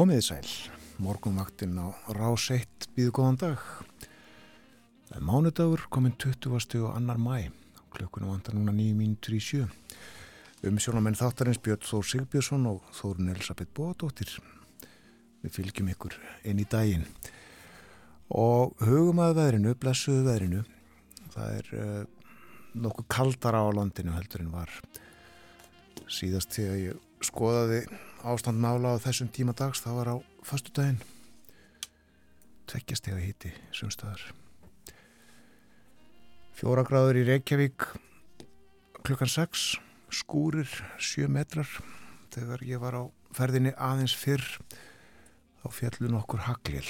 Komiði sæl, morgunvaktinn á rás 1 býðu góðan dag. Það er mánudagur, komin 20. og annar mæ, klukkuna vantar núna 9 mínutur í sjö. Um sjónamenn þáttarins Björn Þór Sigbjörnsson og Þórun Elisabeth Bóadóttir. Við fylgjum ykkur inn í daginn. Og hugum að veðrinu, blessuðu veðrinu, það er uh, nokkuð kaldara á landinu heldur en var síðast þegar ég skoðaði ástand mála á þessum tíma dags það var á fastu daginn tveggjastega híti sumstaðar. Fjóra gráður í Reykjavík klukkan 6 skúrir 7 metrar. Þegar ég var á ferðinni aðeins fyrr þá fjallu nokkur haglil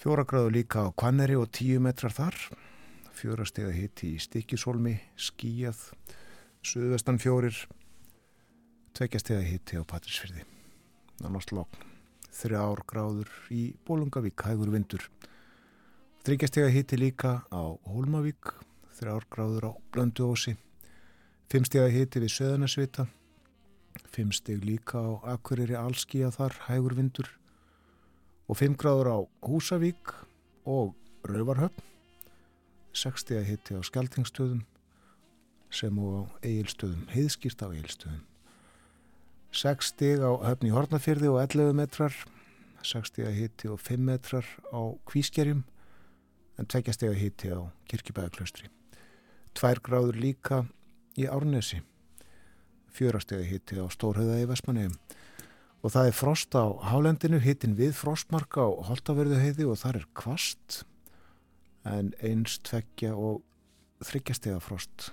fjóra gráður líka á Kvanneri og 10 metrar þar. Fjóra stega híti í Stikisólmi skíjað Suðvestan fjórir tveggjastega hitti á Patrísfyrði nánast lokn þrjár gráður í Bólungavík hægur vindur. Þryggjastega hitti líka á Hólmavík þrjár gráður á Blönduósi. Fimmstega hitti við Söðanarsvita fimmsteg líka á Akureyri Allskíja þar hægur vindur. Og fimm gráður á Húsavík og Rauvarhöfn sexstega hitti á Skeltingstöðum sem og á Egilstöðum heiðskýrt á Egilstöðum 6 stig á höfni Hortnafyrði og 11 metrar. 6 stig að hitti og 5 metrar á Kvískerjum en 2 stig að hitti á Kirkibæðaklaustri 2 gráður líka í Árnesi. 4 stig að hitti á Stórhauða í Vestmanniðum og það er frost á Hálendinu hittin við frostmarka á Holtaverðu og það er kvast en eins tveggja og þryggjastega frost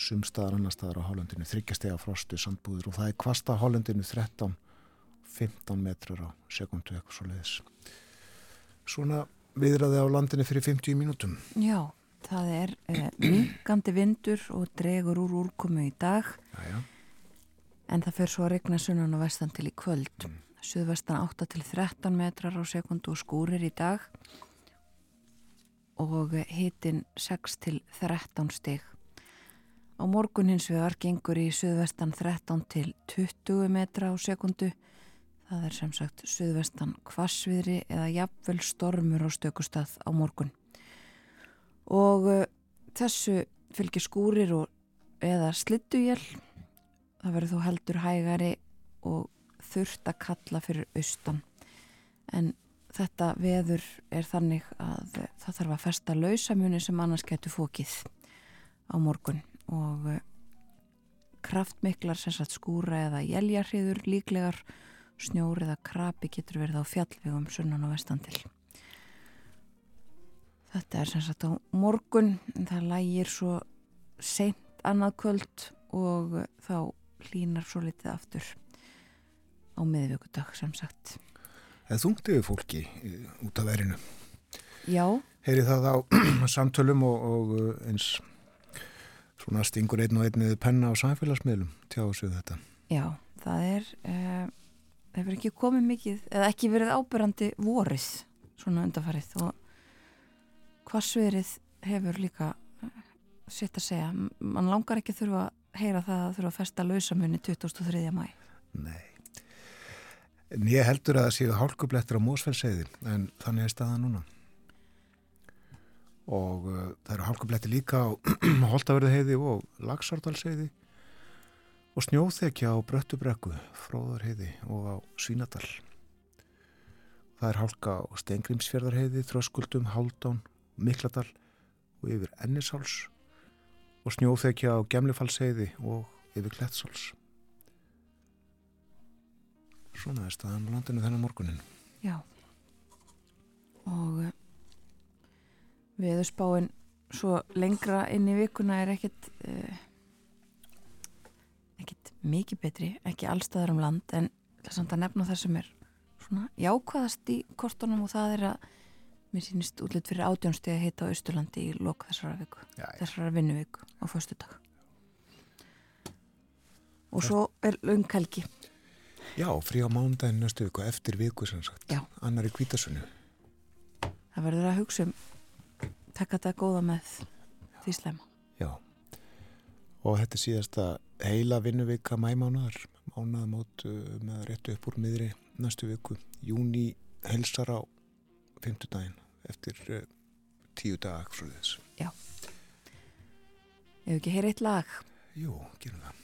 sumstaðar annar staðar á hálendinu þryggjastega frostu sandbúður og það er kvasta hálendinu 13-15 metrar á sekundu eitthvað svo leiðis svona viðraði á landinu fyrir 50 mínútum. Já, það er eh, mingandi vindur og dregur úr úrkomu í dag. Jæja. en það fer svo að regna sunnan og vestan til í kvöld. Mm. Suðvestan 8-13 metrar á sekundu og skúrir í dag. Og hitin 6-13 stig Á morgun hins vegar gengur í suðvestan 13 til 20 metra á sekundu. Það er sem sagt suðvestan kvassviðri eða jafnvel stormur á stökustað á morgun. Og uh, þessu fylgir skúrir og, eða slittuél. Það verður þó heldur hægari og þurft að kalla fyrir austan. En þetta veður er þannig að það þarf að festa lausamuni sem annars getur fókið á morgun og eh, kraftmiklar sagt, skúra eða jæljarriður líklegar. Snjóri eða krabi getur verið á fjallvegum sunnan og vestan til. Þetta er sem sagt á morgun en það lægir svo seint annað kvöld og þá hlínar svo litið aftur á miðvíkudag sem sagt. Það þungtiði fólki eh, út af verinu Já. Heyri það á samtölum og, og eh, eins svona stingur einn og einnið penna á samfélagsmiðlum tjá þessu þetta. Já, það er uh, það hefur ekki komið mikið eða ekki verið ábyrrandi vorið svona undarfarið og hvað sverið hefur líka uh, sitt að segja, mann langar ekki þurfa að heyra það að þurfa að festa lausamunni 2003. mæ. Nei en ég heldur að það séu hálkublettur á mósfellseiði en þannig er staða núna og uh, það eru hálkubletti líka á Holtaverðaheiði og Lagsardalsheiði og snjóþekja á Bröttubrekku, Fróðarheiði og á Svínadal. Það er hálka á Stengrimsfjörðarheiði, Þröskuldum, Háldán, Mikladal og yfir Ennisháls og snjóþekja á Gemlifalsheiði og yfir Klettsháls. Svona er staðan á landinu þennan morgunin. Já, og Viðurspáin svo lengra inn í vikuna er ekkit uh, ekkit mikið betri, ekki allstaðar um land en það samt að nefna það sem er svona jákvæðast í kortunum og það er að mér sýnist útlitt fyrir átjónstegi að heita á Östurlandi í lok þessara viku, Já, þessara vinnuviku á föstu dag og svo er launghelgi Já, frí á mándaginn næstu viku eftir viku sem sagt. Já. Annar í kvítasunnu. það verður að hugsa um taka þetta góða með því slema Já. Og þetta er síðasta heila vinnuvika mæmánaðar. Mánaðamót uh, með réttu upp úr miðri næstu viku. Júni helsar á fymtudaginn eftir uh, tíu dag frá þess. ef ekki heyra eitt lag Jú, gerum það.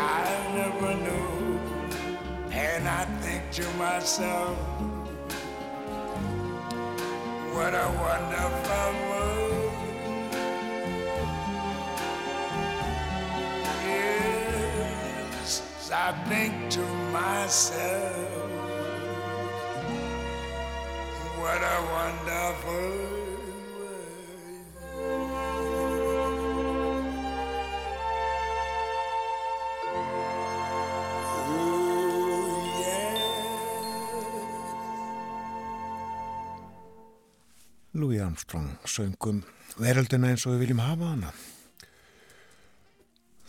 I never knew. And I think to myself, what a wonderful world. Yes, I think to myself, what a wonderful Louis Armstrong söngum veröldina eins og við viljum hafa hana.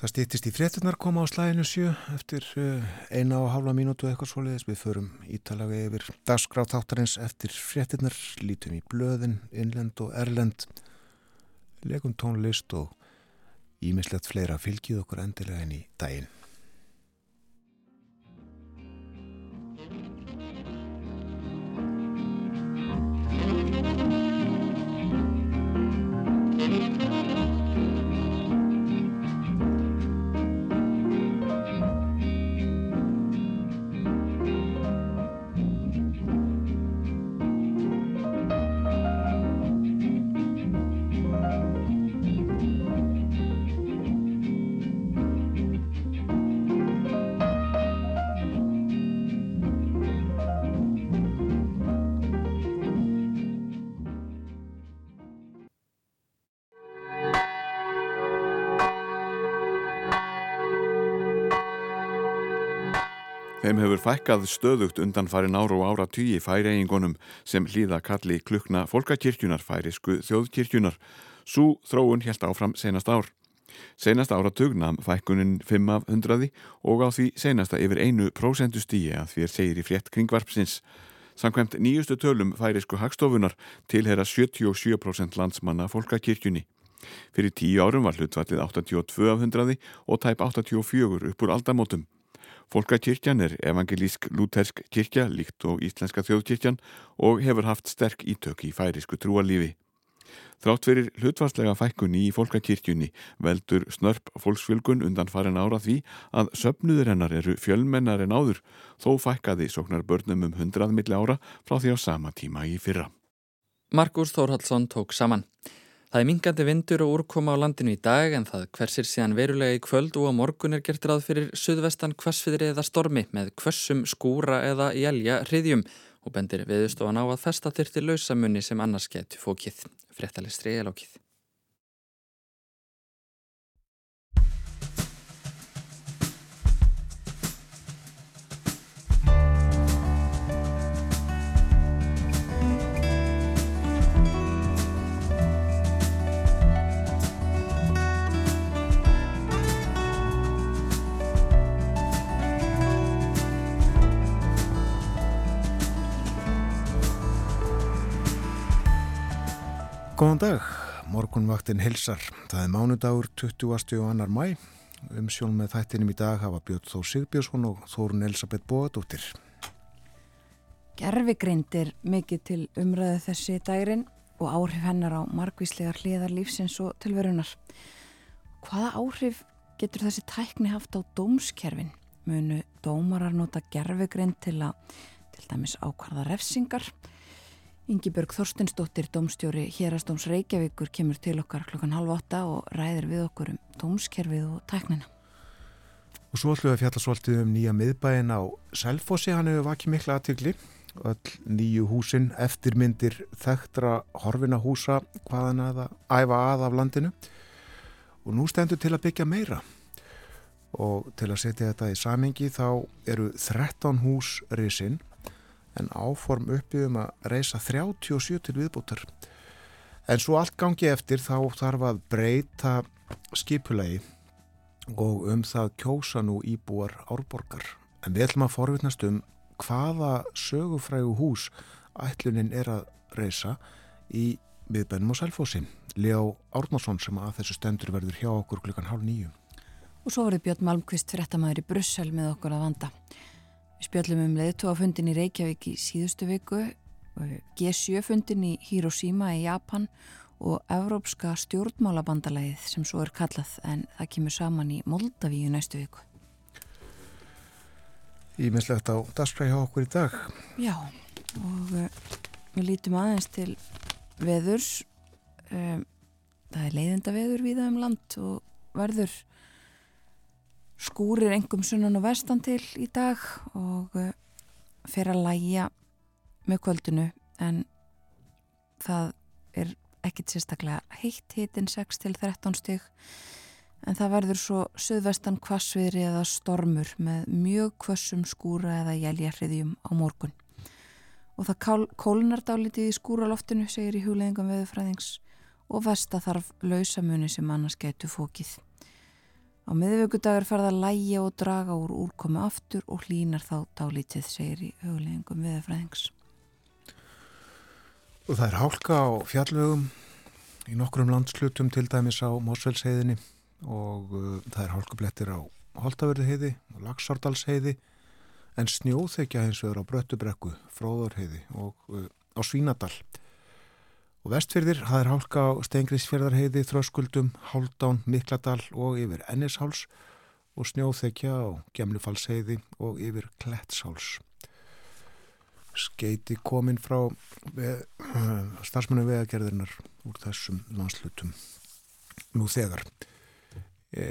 Það stýttist í fréttunar koma á slæðinu sjö eftir uh, eina og hálfa mínútu eitthvað svoleiðis. Við förum ítalagi yfir dagskráð þáttarins eftir fréttunar, lítum í blöðin, innlend og erlend, legum tónlist og ímislegt fleira fylgið okkur endilega inn í daginn. Hefur fækkað stöðugt undan farin ára og ára tugi færeigingunum sem hlýða kalli klukna fólkakirkjunar færisku þjóðkirkjunar. Sú þróun helt áfram senast ár. Senasta áratug nam fækkunin 5 af 100 og á því senasta yfir einu prósentustíi að því er segir í frétt kringvarpsins. Samkvæmt nýjustu tölum færisku hagstofunar tilhera 77% landsmanna fólkakirkjunni. Fyrir tíu árum var hlutvallið 82 af 100 og tæp 84 upp úr aldamótum. Fólkakirkjan er evangelísk lútersk kirkja líkt og íslenska þjóðkirkjan og hefur haft sterk ítök í færisku trúarlífi. Þrátt fyrir hlutvarslega fækkunni í fólkakirkjunni veldur snörp fólksfjölgun undan farin ára því að söpnuður hennar eru fjölmennar en áður þó fækkaði sóknar börnum um hundrað milli ára frá því á sama tíma í fyrra. Markus Þórhaldsson tók saman. Það er mingandi vindur og úrkoma á landinu í dag en það hversir síðan verulega í kvöld og á morgun er gert ráð fyrir suðvestan kvassfiðri eða stormi með kvössum skúra eða jælja hriðjum og bendir viðstofan á að festa þyrti lausamunni sem annars getur fókið. Frettalistri er Góðan dag, morgunvaktin hilsar. Það er mánudagur 20. og annar mæ. Um sjón með þættinum í dag hafa Björn Þó Sigbjörnsson og Þórun Elisabeth Bóadóttir. Gerfigreind er mikið til umræðu þessi dærin og áhrif hennar á margvíslegar hliðar lífsins og tilverunar. Hvaða áhrif getur þessi tækni haft á dómskerfin? Munu dómarar nota gerfigreind til að til dæmis ákvarða refsingar? Yngibjörg Þorstinsdóttir, domstjóri Hérastóms Reykjavíkur, kemur til okkar klokkan halv åtta og ræðir við okkur um dómskerfið og tæknina. Og svo ætlum við að fjalla svolítið um nýja miðbæin á Selfossi, hann hefur vakið mikla aðtykli. Öll nýju húsin, eftirmyndir, þekktra horfina húsa, hvaðan að æfa að af landinu. Og nú stendur til að byggja meira. Og til að setja þetta í samengi þá eru 13 hús risinn en áform uppið um að reysa 37 til viðbútar. En svo allt gangi eftir þá þarf að breyta skipulegi og um það kjósa nú íbúar árborgar. En við ætlum að forvitnast um hvaða sögufrægu hús ætlunin er að reysa í miðbænum og selfósin. Leo Árnarsson sem að þessu stendur verður hjá okkur klukkan hálf nýju. Og svo verður Björn Malmqvist fréttamaður í Brussel með okkur að vanda. Við spjöllum um leðtóafundin í Reykjavík í síðustu viku, G7-fundin í Hiroshima í Japan og Evrópska stjórnmálabandalæðið sem svo er kallað en það kemur saman í Moldavíu næstu viku. Ímislegt á dasgræði hjá okkur í dag. Já, og uh, við lítum aðeins til veðurs. Um, það er leiðinda veður viða um land og verður skúrir engum sunnan og vestan til í dag og uh, fer að læja með kvöldinu en það er ekkit sérstaklega heitt hitin 6 til 13 stygg en það verður svo söðvestan kvassviðri eða stormur með mjög kvassum skúra eða jæljarriðjum á morgun. Og það kólnar dálítið í skúraloftinu segir í hugleðingum veðufræðings og vest að þarf lausamuni sem annars getur fókið Á miðvöggudagur ferða að læja og draga úr úrkomi aftur og hlínar þá dálítið, segir í hugleggingum viðfræðings. Og það er hálka á fjallvögum í nokkrum landslutum til dæmis á Mósvelsheiðinni og uh, það er hálkublettir á Holtavörðuheiði og Lagsardalsheiði en snjóþekja hins vegar á Bröttubrekku, Fróðarheiði og uh, á Svínadal. Og vestfyrðir, það er hálka á Stengriðsfjörðarheiði, Þröskuldum, Háldán, Mikladal og yfir Ennisháls og snjóþekja á Gemlufalsheiði og yfir Klettsháls. Skeiti komin frá veð, starfsmennu vegagerðirnar úr þessum landslutum nú þegar. E,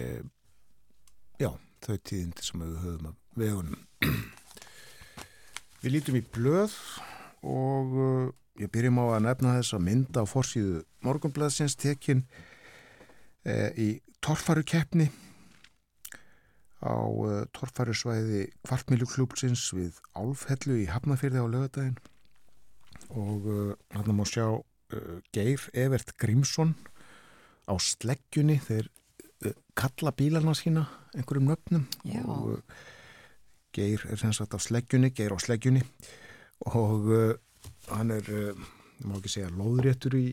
já, þau tíðindi sem við höfum að vegunum. Við lítum í blöð og Ég byrjum á að nefna þess að mynda á forsýðu morgunblæðsins tekin e, í torfarukeppni á e, torfarusvæði kvartmíluklúpsins við Álfhellu í Hafnafyrði á lögadaginn og e, hann má sjá e, Geir Evert Grímsson á sleggjunni. Þeir e, kalla bílarna sína einhverjum nöfnum. Já. og e, Geir er sem sagt á sleggjunni, Geir á sleggjunni. Og hann er, má ekki segja, loðréttur í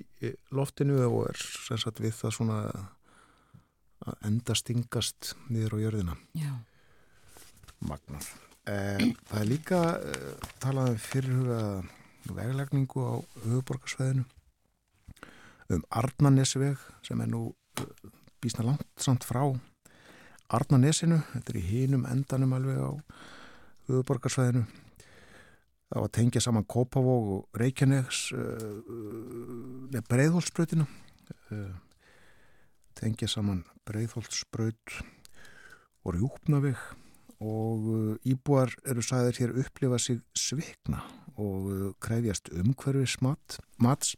loftinu og er sem sagt við það svona að enda stingast niður á jörðina. Já. Magnað. Eh, það er líka eh, talað um fyrirhuga veglegningu á höfuborgarsveðinu um Arnanesveg sem er nú eh, bísna langt samt frá Arnanesinu, þetta er í hinum endanum alveg á höfuborgarsveðinu Það var að tengja saman Kópavóg og Reykjanegs uh, með breyðhólsbröðinu tengja saman breyðholtsbraut og rjúpnaveg. Og íbúar eru sæðir hér upplifa sig svikna og krefjast umhverfis mat, mats.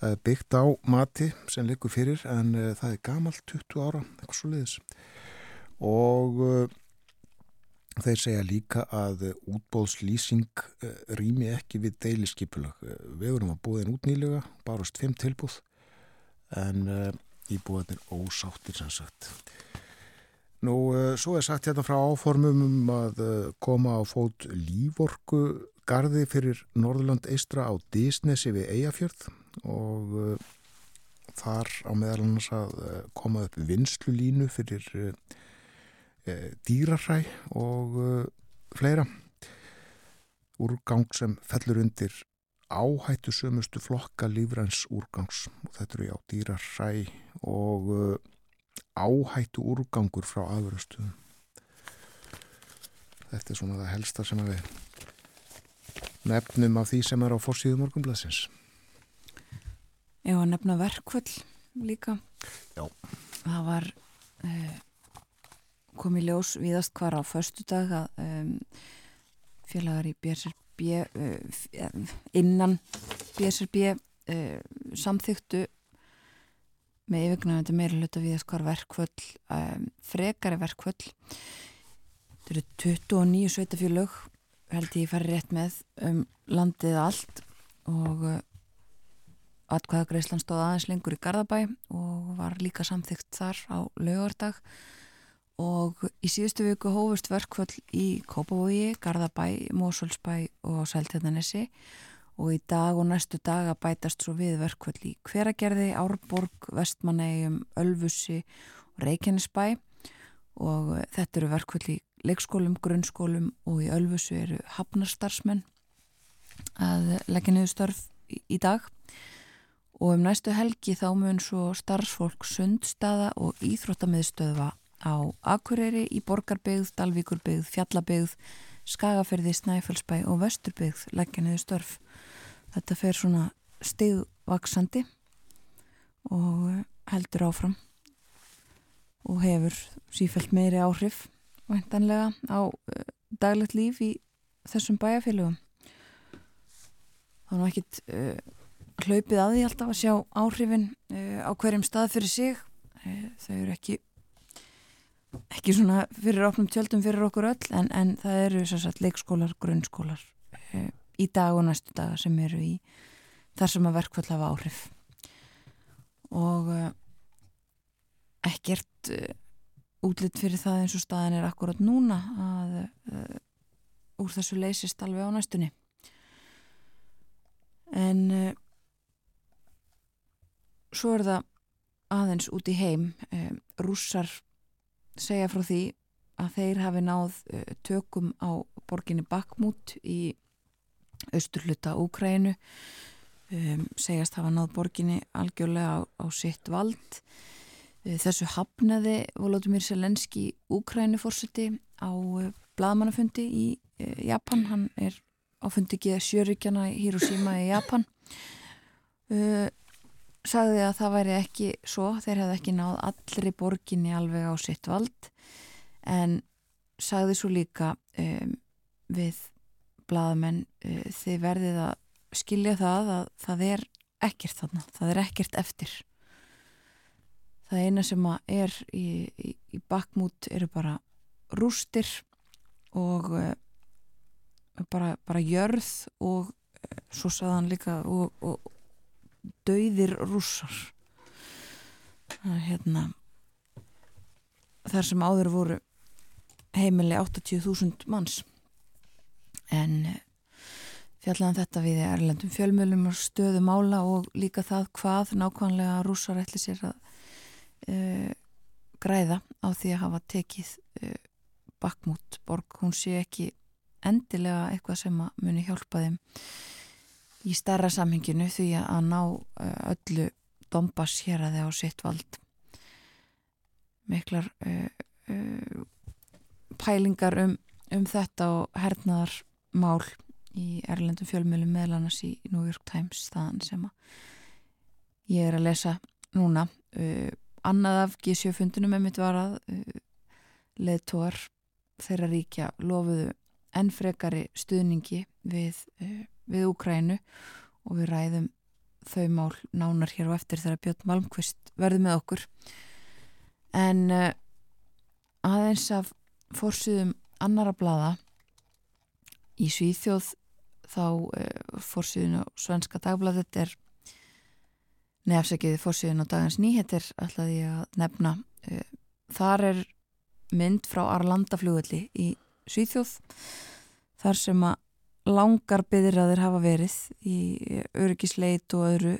Það er byggt á mati sem likur fyrir en það er gamalt 20 ára, eitthvað svo leiðis og Þeir segja líka að útbóðslýsing eh, rými ekki við deiliskypulag. Eh, við vorum að búða einn út nýlega, barast fimm tilbúð, en íbúðanir ósáttir sem sagt. Nú, svo er sagt hérna frá áformum um að koma á fót líforku gardi fyrir Norðurland eistra á Dísnesi við Eyjafjörð og þar á meðalans að koma upp vinslulínu fyrir Eh, dýraræ og uh, fleira. Úrgang sem fellur undir áhættu sömustu flokka lífræns úrgangs. Og þetta eru já dýraræ og uh, áhættu úrgangur frá aðvörustuðum þetta er svona það helsta sem við nefnum af því sem er á fórsíðu morgunblæsins var nefna verkvöld líka? Já. Það var uh, kom í ljós viðast hvar á förstu dag að um, félagar í BSRB uh, innan BSRB uh, samþyktu með yfirgnæfandi meira hluta viðast hvar verkvöld um, frekari verkvöld þetta eru 29 sveitafjölög held ég fari rétt með um landið allt og uh, atkvæða Greisland stóð aðeins lengur í Garðabæ og var líka samþygt þar á lögardag og í síðustu viku hófust verkvöld í Kópavogi, Garðabæ, Mósulsbæ og Sæltjarnanessi og í dag og næstu daga bætast svo við verkvöld í Hveragerði, Árborg, Vestmannegjum, Ölfussi og Reykjanesbæ. Og þetta eru verkvöld í leikskólum, grunnskólum og í Ölfussi eru hafnarstarfsmenn að leggja niður störf í dag. Og um næstu helgi þá mun svo starfsfólk sundstaða og íþróttamiðstöðva á Akureyri í Borgarbyggð, Dalvíkurbyggð, Fjallabyggð, Skagaferði, Snæfellsbæ og Vesturbyggð leggja niður störf. Þetta fer svona stigvaksandi og heldur áfram og hefur sífælt meiri áhrif væntanlega á uh, daglegt líf í þessum bæjarfélögum. Það nú ekkit uh, hlaupið að því alltaf að sjá áhrifin uh, á hverjum stað fyrir sig. Þau eru ekki ekki svona fyrir opnum tjöldum fyrir okkur öll en, en það eru sagt, leikskólar, grunnskólar e, í dag og næstu daga sem eru í þar sem að verkvall hafa áhrif. Og e, ekkert e, útlitt fyrir það eins og staðin er akkurat núna að úr þessu leysist alveg á næstunni. En svo er það aðeins út í heim rússar segja frá því að þeir hafi náð uh, tökum á borginni Bakmút í austurluta Úkrænu um, segjast hafa náð borginni algjörlega á, á sitt vald. Uh, þessu hafnaði Volodymyr Selenski Úkrænu fórseti á uh, bladmannafundi í Japan. Hann er á fundi ekki sjöryggjana í Hiroshima í Japan sagði að það væri ekki svo, þeir hefði ekki náð allri borginni alveg á sitt vald en sagði svo líka um, við bladamenn uh, þið verðið að skilja það að það er ekkert þarna, það er ekkert eftir. Það eina sem er í, í, í bakmút eru bara rústir og uh, bara, bara jörð og uh, svo sagðan líka og, og dauðir rússar. Hérna þar sem áður voru heimili 80.000 manns. En eh, fjallaðan þetta við erlendum fjölmjölum og stöðum ála og líka það hvað nákvæmlega rússar ætli sér að uh, græða á því að hafa tekið uh, bakmút borg, hún sé ekki endilega eitthvað sem að muni hjálpa þeim í starra samhenginu því að ná eh, öllu Dombas hér að þið á sitt vald. Miklar uh, uh, pælingar um, um þetta og hernaðar mál í erlendum fjölmjölu meðlannas í New York Times staðan sem að ég er að lesa núna. Uh, annað af G7-fundunum einmitt var að leðtóar þeirra ríkja lofuðu enn frekari stuðningi við, við Úkrænu og við ræðum þau mál nánar hér og eftir þegar Björn Malmqvist verði með okkur. En uh, aðeins af fórsýðum annara blada í Svíþjóð þá uh, fórsýðun á Svenska dagbladet er nefnsekiði fórsýðun á dagans nýheter ætlaði ég að nefna. Uh, þar er mynd frá Arlandaflugulli í Svíþjóð þar sem að langar byðiraðir hafa verið í öryggisleit og öðru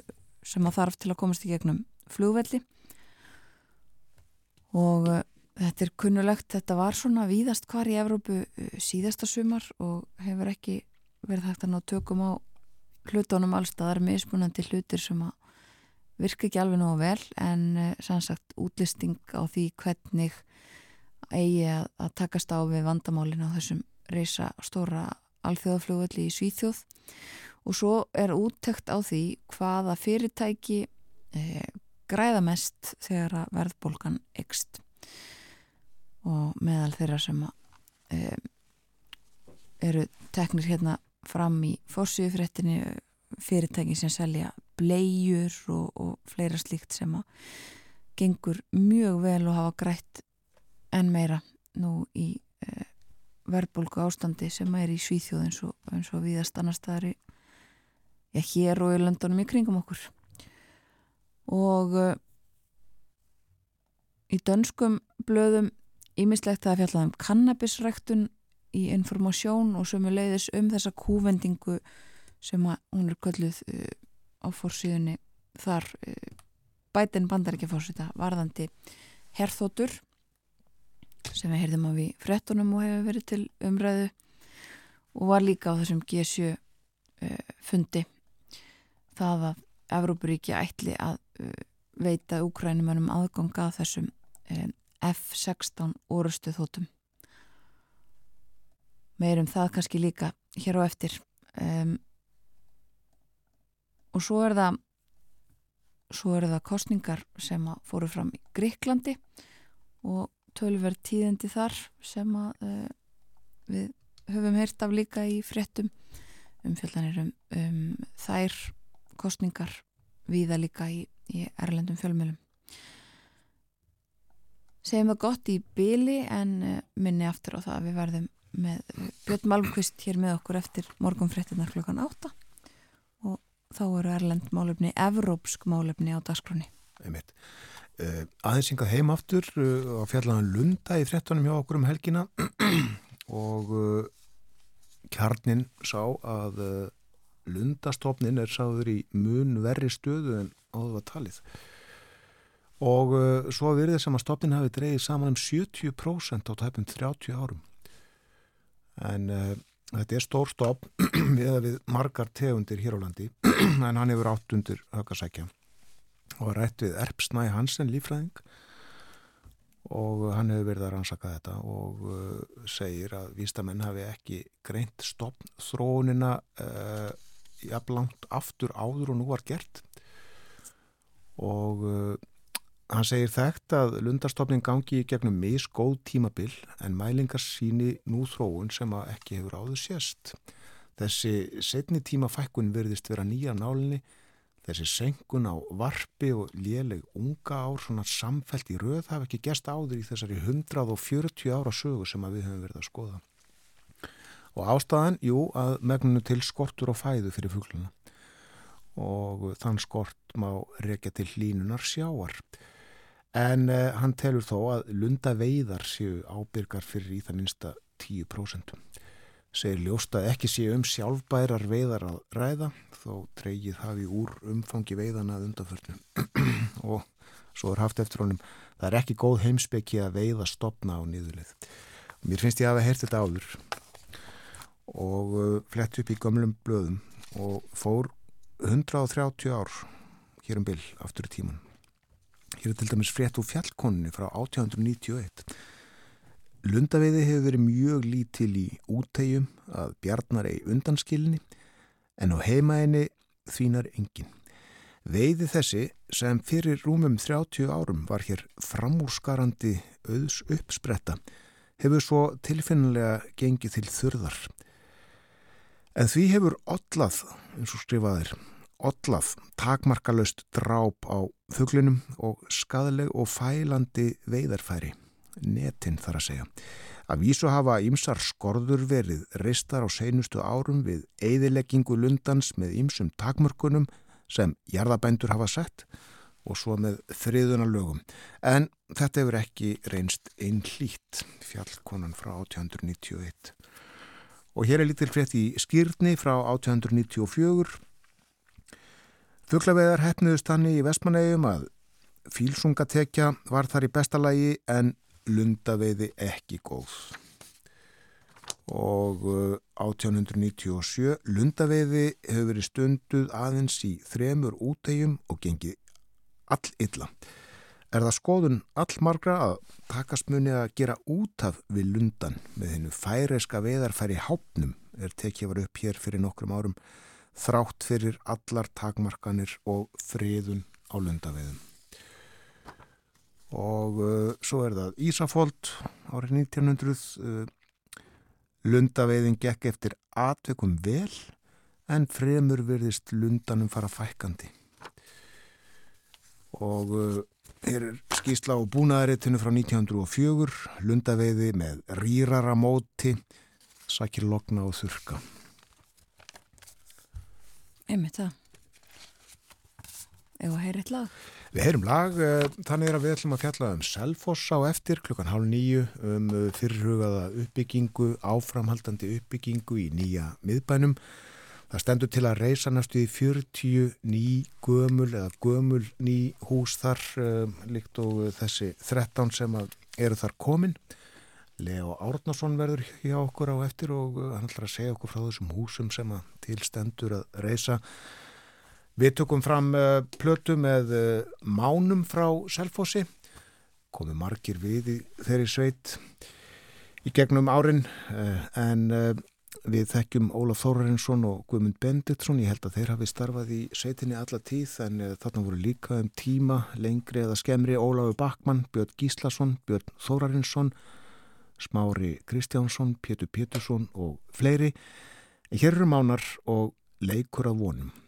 sem að þarf til að komast í gegnum flugvelli. Og uh, þetta er kunnulegt, þetta var svona víðast hvar í Evrópu uh, síðasta sumar og hefur ekki verið hægt að ná tökum á hlutónum allstaðar mismunandi hlutir sem að virka ekki alveg nógu vel en uh, sannsagt útlisting á því hvernig eigi að takast á við vandamálinu á þessum reysa stóra alþjóðaflugvelli í Svíþjóð. Og svo er úttekt á því hvaða fyrirtæki eh, græða mest þegar að verðbólgan ekst og meðal þeirra sem eh, eru teknir hérna fram í fórsíðufréttinni fyrirtæki sem selja blegjur og, og fleira slíkt sem að gengur mjög vel og hafa grætt en meira nú í eh, verðbólku ástandi sem er í Svíþjóð eins og, eins og viðast annar staðar í já, hér og í löndunum í kringum okkur. Og uh, í dönskum blöðum ímislegt að fjalla um kannabisræktun í informasjón og sem er leiðis um þessa kúvendingu sem að hún er kölluð uh, á fórsíðunni þar uh, bætin bandarækjafórsita varðandi herþótur sem við heyrðum af í frettunum og hefur verið til umræðu og var líka á þessum G7 uh, fundi. Það að Evrópuríki ætli að uh, veita úkrænumönum aðganga að þessum um, F-16 orustu þótum meirum það kannski líka hér á eftir. Um, og svo er það svo eru það kostningar sem fóru fram í Gríklandi og tölverð tíðendi þar sem að uh, við höfum heyrt af líka í fréttum. Um fjöldanir um, um þær kostningar viða líka í, í erlendum fjölmjölum segjum það gott í byli en uh, minni aftur á það að við verðum með Björn Malmqvist hér með okkur eftir morgunfréttinar klokkan átta. Og þá eru erlend málefni, evrópsk málefni á dagskráni Einmitt. Uh, aðeins yngað heim aftur uh, á fjallaðan Lunda í frettunum hjá okkur um helgina. Og uh, kjarnin sá að Lundastofnin er sáður í mun verri stöðu en áður var talið. Og svo virðið sem að stofnin hafi dreyið saman um 70% á tæpum 30 árum. En þetta er stór stofn við, margar tegundir hér á landi en hann hefur átt undir höggasækja og rætt við Erpsnæ Hansen lífræðing og hann hefur verið að rannsaka þetta og uh, segir að vístamenn hafi ekki greint stopn þróunina uh, jafnlangt aftur áður og nú var gert. Og uh, hann segir þekkt að lundarstofnin gangi í gegnum misgóð tímabil en mælingar síni nú þróun sem að ekki hefur áður sérst þessi setni tímafækkun verðist vera nýja nálinni Þessi senkun á varpi og léleg unga ár svona samfelt í röð hafa ekki gest áður í þessari 140 ára sögu sem við höfum verið að skoða. Og ástæðan, jú, að megnunu til skortur og fæðu fyrir fugluna og þann skort má rekja til hlínunar sjáar. En eh, hann telur þó að lunda veiðar séu ábyrgar fyrir í það minsta 10% segir ljóst að ekki sé um sjálfbærar veiðar að ræða þó treygið hafi úr umfangi veiðana undanförnum og svo er haft eftir honum það er ekki góð heimsbyggi að veiða stopna á niðurlið. Mér finnst ég að hafa heyrt þetta áður og uh, flett upp í gömlum blöðum og fór 130 ár hér um byll aftur í tíman. Hér er til dæmis frétt úr fjallkonunni frá 1891 Lundaveiði hefur verið mjög lítil í útegjum að bjarnar ei undanskilni en á heimaðinni þvínar engin. Veiði þessi sem fyrir rúmum 30 árum var hér framúrskarandi auðs uppspretta hefur svo tilfinnilega gengið til þurðar. En því hefur ollað, eins og skrifaðir, ollað takmarkalöst dráp á þuglinum og skadaleg og fælandi veiðarfæri, netin þar að segja. Að vísu hafa ímsar skorður verið reistar á seinustu árum við eidileggingu lundans með ímsum takmörkunum sem jarðabændur hafa sett og svo með þriðuna lögum. En þetta hefur ekki reynst einn hlýtt fjallkonan frá 1891. Og hér er lítil frétt í skýrni frá 1894. Þuglaveðar hefniðust hann í Vestmannegjum að fílsungatekja var þar í bestalagi en lundaveiði ekki góð og 1897 uh, lundaveiði hefur verið stunduð aðeins í þremur útegjum og gengið all illa. Er það skoðun allmargra að takast muni að gera út af við lundan með hennu færeska veiðarfæri hápnum er tekið var upp hér fyrir nokkrum árum þrátt fyrir allar takmarkanir og friðun á lundaveiðum. Og uh, svo er það Ísafóld árið 1900 uh, Lundaveiðin gekk eftir atveikum vel en fremur verðist lundanum fara fækandi. Og uh, hér er skýrsla á búnaðaritinu frá 1904, lundaveiði með rýrara móti, sakir lokna og þurka. Einmitt það. Eða heyri eitt lag? Við heyrum lag, eh, þannig er að við ætlum að fjalla um Selfoss á eftir klukkan hálf nýju um eh, fyrirhugaða uppbyggingu, áframhaldandi uppbyggingu í nýja miðbænum. Það stendur til að reysa næstu í 40 ný gömul eða gömul ný hús þar um, líkt og þessi 13 sem eru þar komin. Leo Árnason verður hjá okkur á eftir og hann ætlar að segja okkur frá þessum húsum sem að tilstendur að reysa. Við tökum fram uh, plötu með uh, mánum frá Selfossi, komu margir við í þeirri sveit í gegnum árin uh, en við þekkjum Ólaf Þórarinsson og Guðmund Benditsson, ég held að þeir hafi starfað í sveitinni alla tíð en þarna voru líka um tíma, lengri eða skemri Ólafur Bakmann, Björn Gíslason, Björn Þórarinsson, Smári Kristjánsson, Pétur Pétursson og fleiri. Hér eru mánar og leikur af vonum.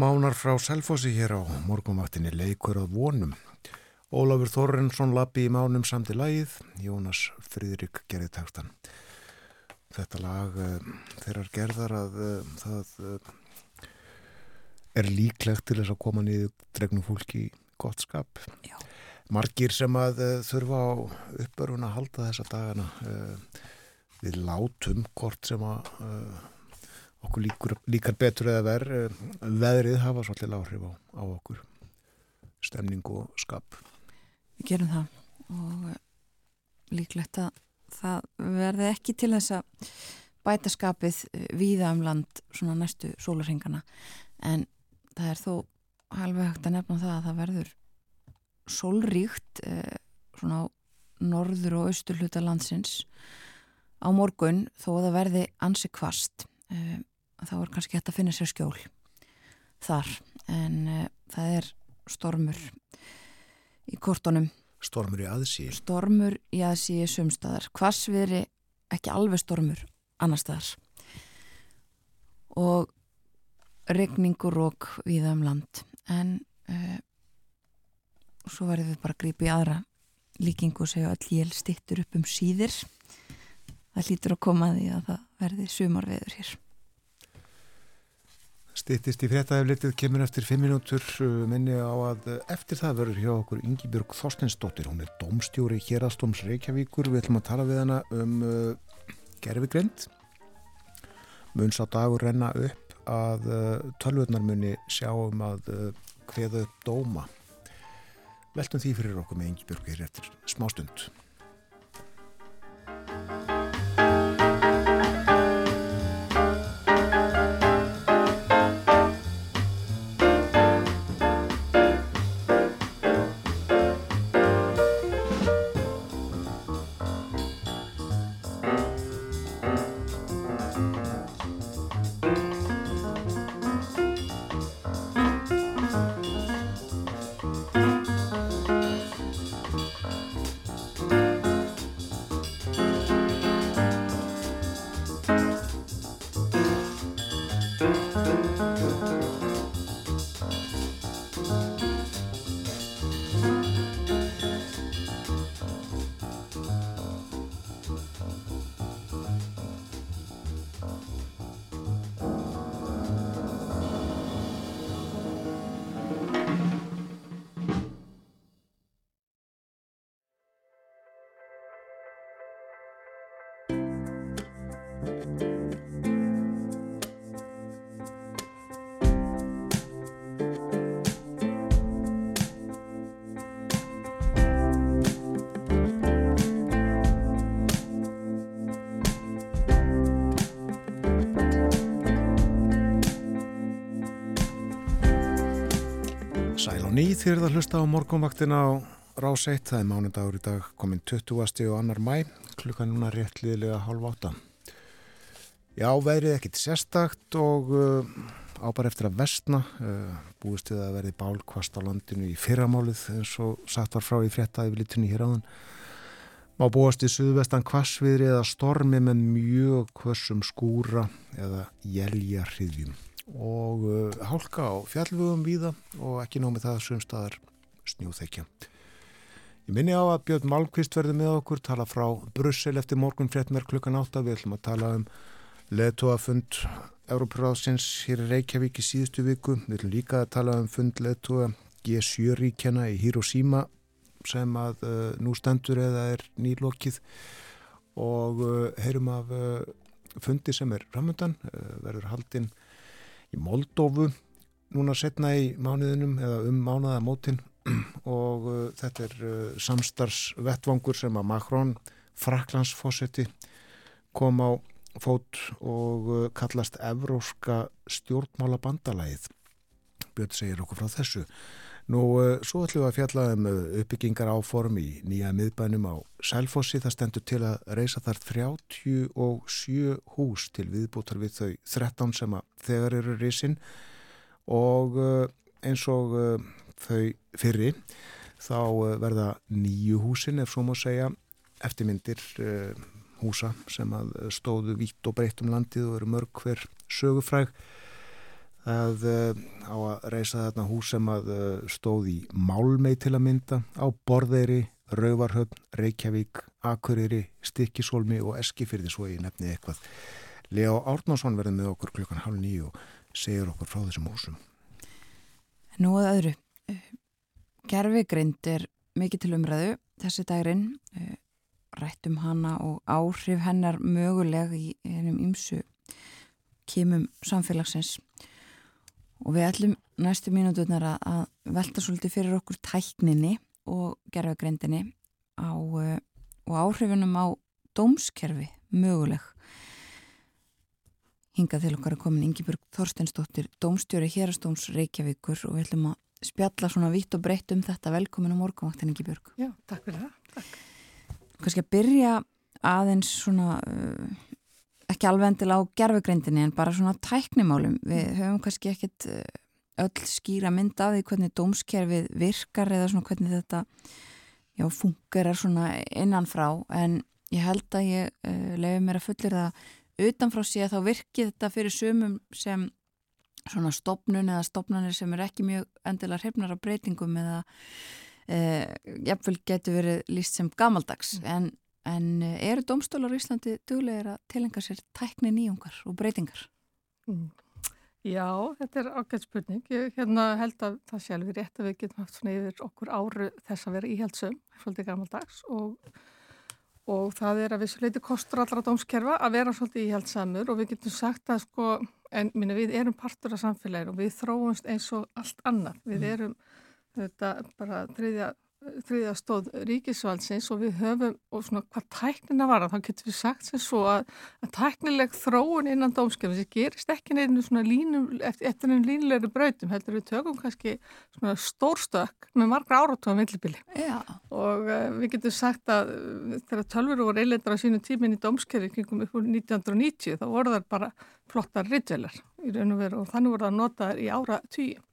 Mánar frá Selfossi hér á morgunvaktinni leikur að vonum. Ólafur Þorrensson lappi í mánum samt í lagið, Jónas Fridrik gerði takstan. Þetta lag uh, þeirrar gerðar að uh, það uh, er líklegt til þess að koma niður dregnum fólki í gott skap. Já. Margir sem að þurfa á uppörfun að halda þessa dagana við látum hvort sem að okkur líkur, líkar betur eða verð eh, veðrið hafa svolítið áhrif á, á okkur stemning og skap. Við gerum það og eh, líklegt að það verði ekki til þess að bæta skapið eh, víða um land svona næstu sólarhengana en það er þó halveg hægt að nefna það að það verður sólríkt svona á norður og austur hluta landsins á morgun þó að það verði ansi kvast þá er kannski hægt að finna sér skjól þar. En uh, það er stormur í kortunum. Stormur í aðsí Stormur í aðsí sumstaðar Hvassviðri ekki alveg stormur annar staðar? Og regningur og viða um land. En uh, svo verður við bara að grípa í aðra líkingu og segja all jél stittur upp um síðir. Það lítur að koma að því að það verði sumarveður hér Stittist í fréttaeflitið kemur eftir 5 minútur uh, minni á að uh, eftir það verður hjá okkur Yngibjörg Þorstensdóttir, hún er domstjóri hérastóms Reykjavíkur, við ætlum að tala við hana um uh, gerfigrind munns á dagur renna upp að uh, tölvöldnarmunni sjáum að uh, dóma. Veltum því fyrir okkur með Yngibjörg hér eftir smástund ný þér að hlusta á morgunvaktina á rás 1, það er mánudagur í dag komin 20. og annar mæ klukkan núna rétt liðlega halv átta Já, veðrið ekkit sérstakt og uh, ábar eftir að vestna uh, búist við að verði bálkvast á landinu í fyrramálið eins og satt var frá í fréttaði við litunni hér áðan má búast í suðvestan kvassviðri eða stormi með mjög hversum skúra eða jælja hriðjum og uh, hálka á fjallvögum víða og ekki nómið það sumstaðar snjóþekja. Ég minni á að Björn Malmqvist verði með okkur, tala frá Brussel eftir morgun fréttmer klukkan átta. Við ætlum að tala um leðtóafund Európaráðsins hér í Reykjavík í síðustu viku. Við ætlum líka að tala um fund leðtóa G7 ríkjana í Hiroshima sem að uh, nú stendur eða er nýlokið og uh, heyrum af uh, fundi sem er ramöndan, uh, verður haldinn í Moldófu núna setna í mánuðinum eða um mánuðamótin og uh, þetta er uh, samstarfsvettvangur sem að Macron Fraklandsfossetti kom á fót og uh, kallast Evróska stjórnmála bandalæðið Björn segir okkur frá þessu Nú, uh, svo ætlum við að fjalla um uh, uppbyggingar áform í nýja miðbænum á Sælfossi. Það stendur til að reysa þar 37 hús til viðbútar við þau 13 sem að þegar eru reysinn og uh, eins og þau fyrri þá verða nýju húsin, ef svo má segja, eftirmyndir húsa sem að stóðu vitt og breytt um landið og eru mörg hver sögufræg að uh, á að reysa þarna hús sem að uh, stóð í Málmei til að mynda á Borðeiri, Rauvarhöfn, Reykjavík, Akureyri, Stikkisólmi og Eskifyrði svo ég nefni eitthvað. Leo Árnásson verði með okkur klukkan halv nýju og segir okkur frá þessum húsum. Nú að öðru, gerfigrind er mikið til umræðu þessi dagrin, rættum hana og áhrif hennar möguleg í einum ymsu kemum samfélagsins og við ætlum næstu mínútuðnar að velta svolítið fyrir okkur tækninni og gerfagrindinni á, og áhrifunum á dómskerfi möguleg. Hingað til okkar er komin Ingeborg Þorsteinsdóttir dómstjóri hérastóms Reykjavíkur og við ætlum að spjalla svona vitt og breytt um þetta. Velkomin á morgunvaktin Ingeborg Já, takk fyrir það. Kanski að byrja aðeins svona uh, ekki alveg endil á gerfugrindinni en bara svona tæknimálum. Við höfum kannski ekkit öll skýra mynd af því hvernig dómskerfið virkar eða svona hvernig þetta já, fungerar svona innanfrá. En ég held að ég uh, lefi mér að fullir það utanfrá sig að þá virkið þetta fyrir sumum sem svona stopnun eða stopnanir sem er ekki mjög endilega hrefnar af breytingum eða uh, jafnvel getur verið líst sem gamaldags. Mm. en, en eru domstólar í Íslandi duglegir að tilenga sér tækni nýjungar og breytingar? Mm. Já, þetta er ágætt spurning. Ég hérna, held að það sé alveg rétt að við getum haft svona yfir okkur áru þess að vera íhjaldsum, svolítið gammaldags og, og það er að við svo leiti kostur allra dómskerfa að vera svolítið íhjaldsamur og við getum sagt að sko, en minna, við erum partur af samfélaginu og við þróumst eins og allt annað. Við mm. erum þetta bara þriðja þriðja stóð ríkisvaldsins og við höfum, og svona hvað tæknina var þá getur við sagt sem svo að, að tæknileg þróun innan dómskefni sem gerist ekki nefnir svona línum eftir, eftir einn línulegri brautum, heldur við tökum kannski svona stórstökk með margra áratóðum villibili og uh, við getum sagt að uh, þegar tölfur voru eileindar á sínu tímin í dómskefni kringum upp úr 1990 þá voru það bara flottar rittvelar í raun og veru og þannig voru það notaður í ára tíu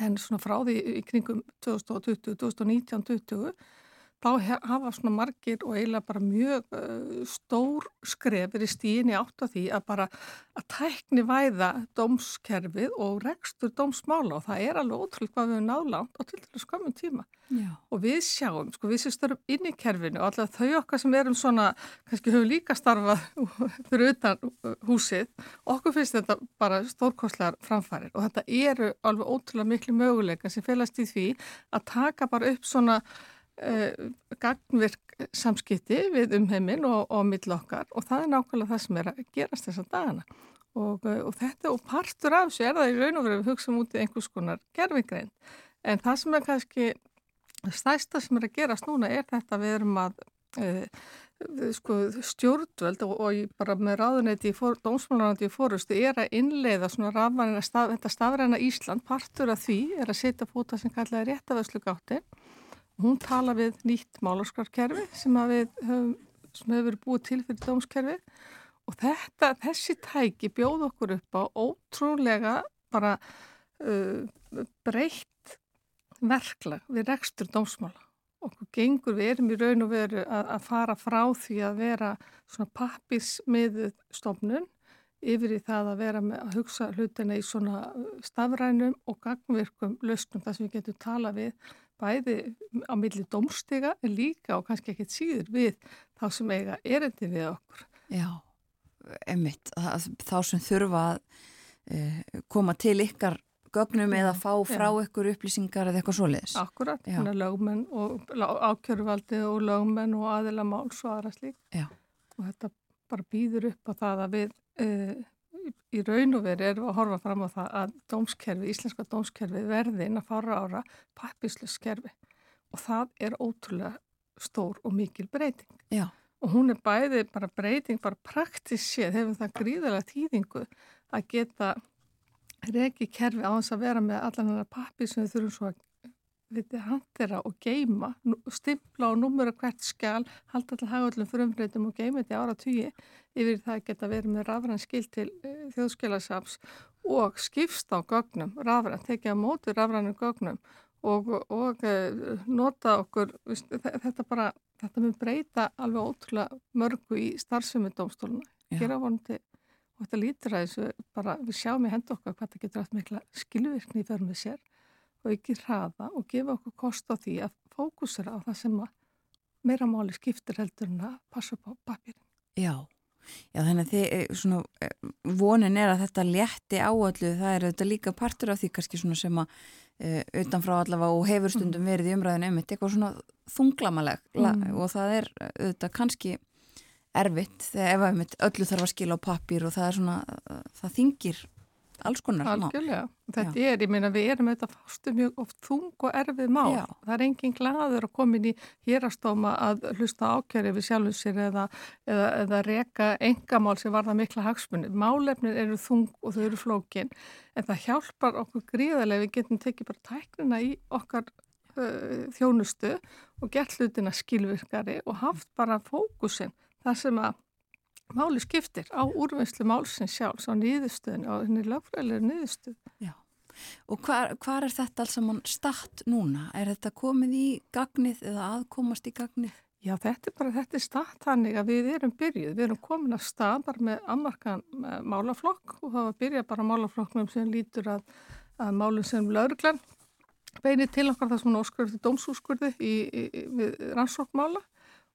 en svona frá því í kringum 2020, 2019, 2020 þá hafa svona margir og eiginlega bara mjög uh, stór skrefir í stíðinni átt af því að bara að tækni væða dómskerfið og rekstur dómsmála og það er alveg ótrúlega hvað við hefum nálánt á til dælu skamum tíma Já. og við sjáum, sko við sem störum inn í kerfinu og alltaf þau okkar sem erum svona kannski höfum líka starfað fyrir utan húsið okkur finnst þetta bara stórkoslegar framfærir og þetta eru alveg ótrúlega miklu möguleika sem félast í því að taka bara upp svona gagnvirk samskipti við umheiminn og, og millokkar og það er nákvæmlega það sem er að gerast þessar dagana. Og, uh, og þetta og partur af þessu er það í raun og verið við hugsaum út í einhvers konar gerfingrein en það sem er kannski stæsta sem er að gerast núna er þetta við erum að uh, sko, stjórnvöld og, og bara með ráðuneti í dómsmálanandi í fórustu er að innleiða rafvæðina staf, þetta stafræna Ísland. Partur af því er að setja fóta sem kallaði réttafæslu gátti Hún tala við nýtt málarskarkerfi sem, sem hefur búið til fyrir dómskerfi og þetta, þessi tæki bjóð okkur upp á ótrúlega bara uh, breytt verklag við rekstur dómsmála. Okkur gengur, við erum í raun og veru að, að fara frá því að vera svona pappismiðuð stofnun yfir í það að vera með að hugsa hlutina í svona stafrænum og gangvirkum lausnum þar sem við getum tala við bæði á milli domstiga en líka og kannski ekkert síður við þá sem eiga erendi við okkur. Já, emitt, þá sem þurfa að uh, koma til ykkar gögnum eða fá frá já. ykkur upplýsingar eða eitthvað svoleiðis. Akkurat, hérna lögmenn og ákjörvaldi og lögmenn og aðila máls og aðra slík. Já. Og þetta bara býður upp á það að við uh, í raun og veri erum við að horfa fram á það að dómskerfi, íslenska dómskerfi verði inn að fara ára pappisluskerfi og það er ótrúlega stór og mikil breyting. Já. Og hún er bæði bara breyting, bara praktisk séð, hefur það gríðarlega týðingu að geta regi kerfi á þess að vera með allan hana pappi sem við þurfum svo að viti, handera og geima, stimpla og numura hvert skjál, halda alltaf hagallum frumbreytum og geima þetta ára tugi yfir það geta verið með rafræn skil til uh, þjóðskilarsafs og skipst á gögnum, rafræn, tekja á móti rafrænum gögnum og, og uh, nota okkur, þetta bara, þetta mun breyta alveg ótrúlega mörgu í starfsefni domstóluna, gera vonandi og þetta lítur að þessu bara við sjáum í hendu okkar hvað það getur haft mikla skilvirkni í förmið sér og ekki hraða og gefa okkur kost á því að fókusera á það sem meira máli skiptir heldur en að passa upp á papirin. Já, Já þannig að þið, eh, svona, eh, vonin er að þetta létti áallu, það er þetta líka partur af því kannski svona sem að uh, utanfrá allavega og hefur stundum verið í umræðinu um þetta, eitthvað svona þunglamaleg mm. og það er auðvitað kannski erfitt þegar ef öllu þarf að skila á pappir og það er svona, það þingir alls konar Algjörlega, þetta Já. er, ég meina við erum auðvitað fástu mjög oft þung og erfið mál, Já. það er engin gladur að koma inn í hérastóma að hlusta ákjörði við sjálfum sér eða, eða, eða reka engamál sem var það mikla hagsmunni, málefnir eru þung og þau eru flókin, en það hjálpar okkur gríðarlega, við getum tekið bara tæknina í okkar uh, þjónustu og gert hlutina skilvirkari og haft bara fókusin, það sem að máli skiptir á úrvinnslu málsins sjálfs á nýðustöðinu, á henni lagfræðilega nýðustöð. Já, og hvar er þetta alls saman statt núna? Er þetta komið í gagnið eða aðkomast í gagnið? Já, þetta er bara, þetta er statt hannig að við erum byrjuð, við erum komin að stað bara með ammarkan málaflokk og það var byrjað bara málaflokknum sem lítur að, að málum sem lauruglan beinir til okkar það sem hún óskurði dómsúskurði í, í, í, við rannsókmála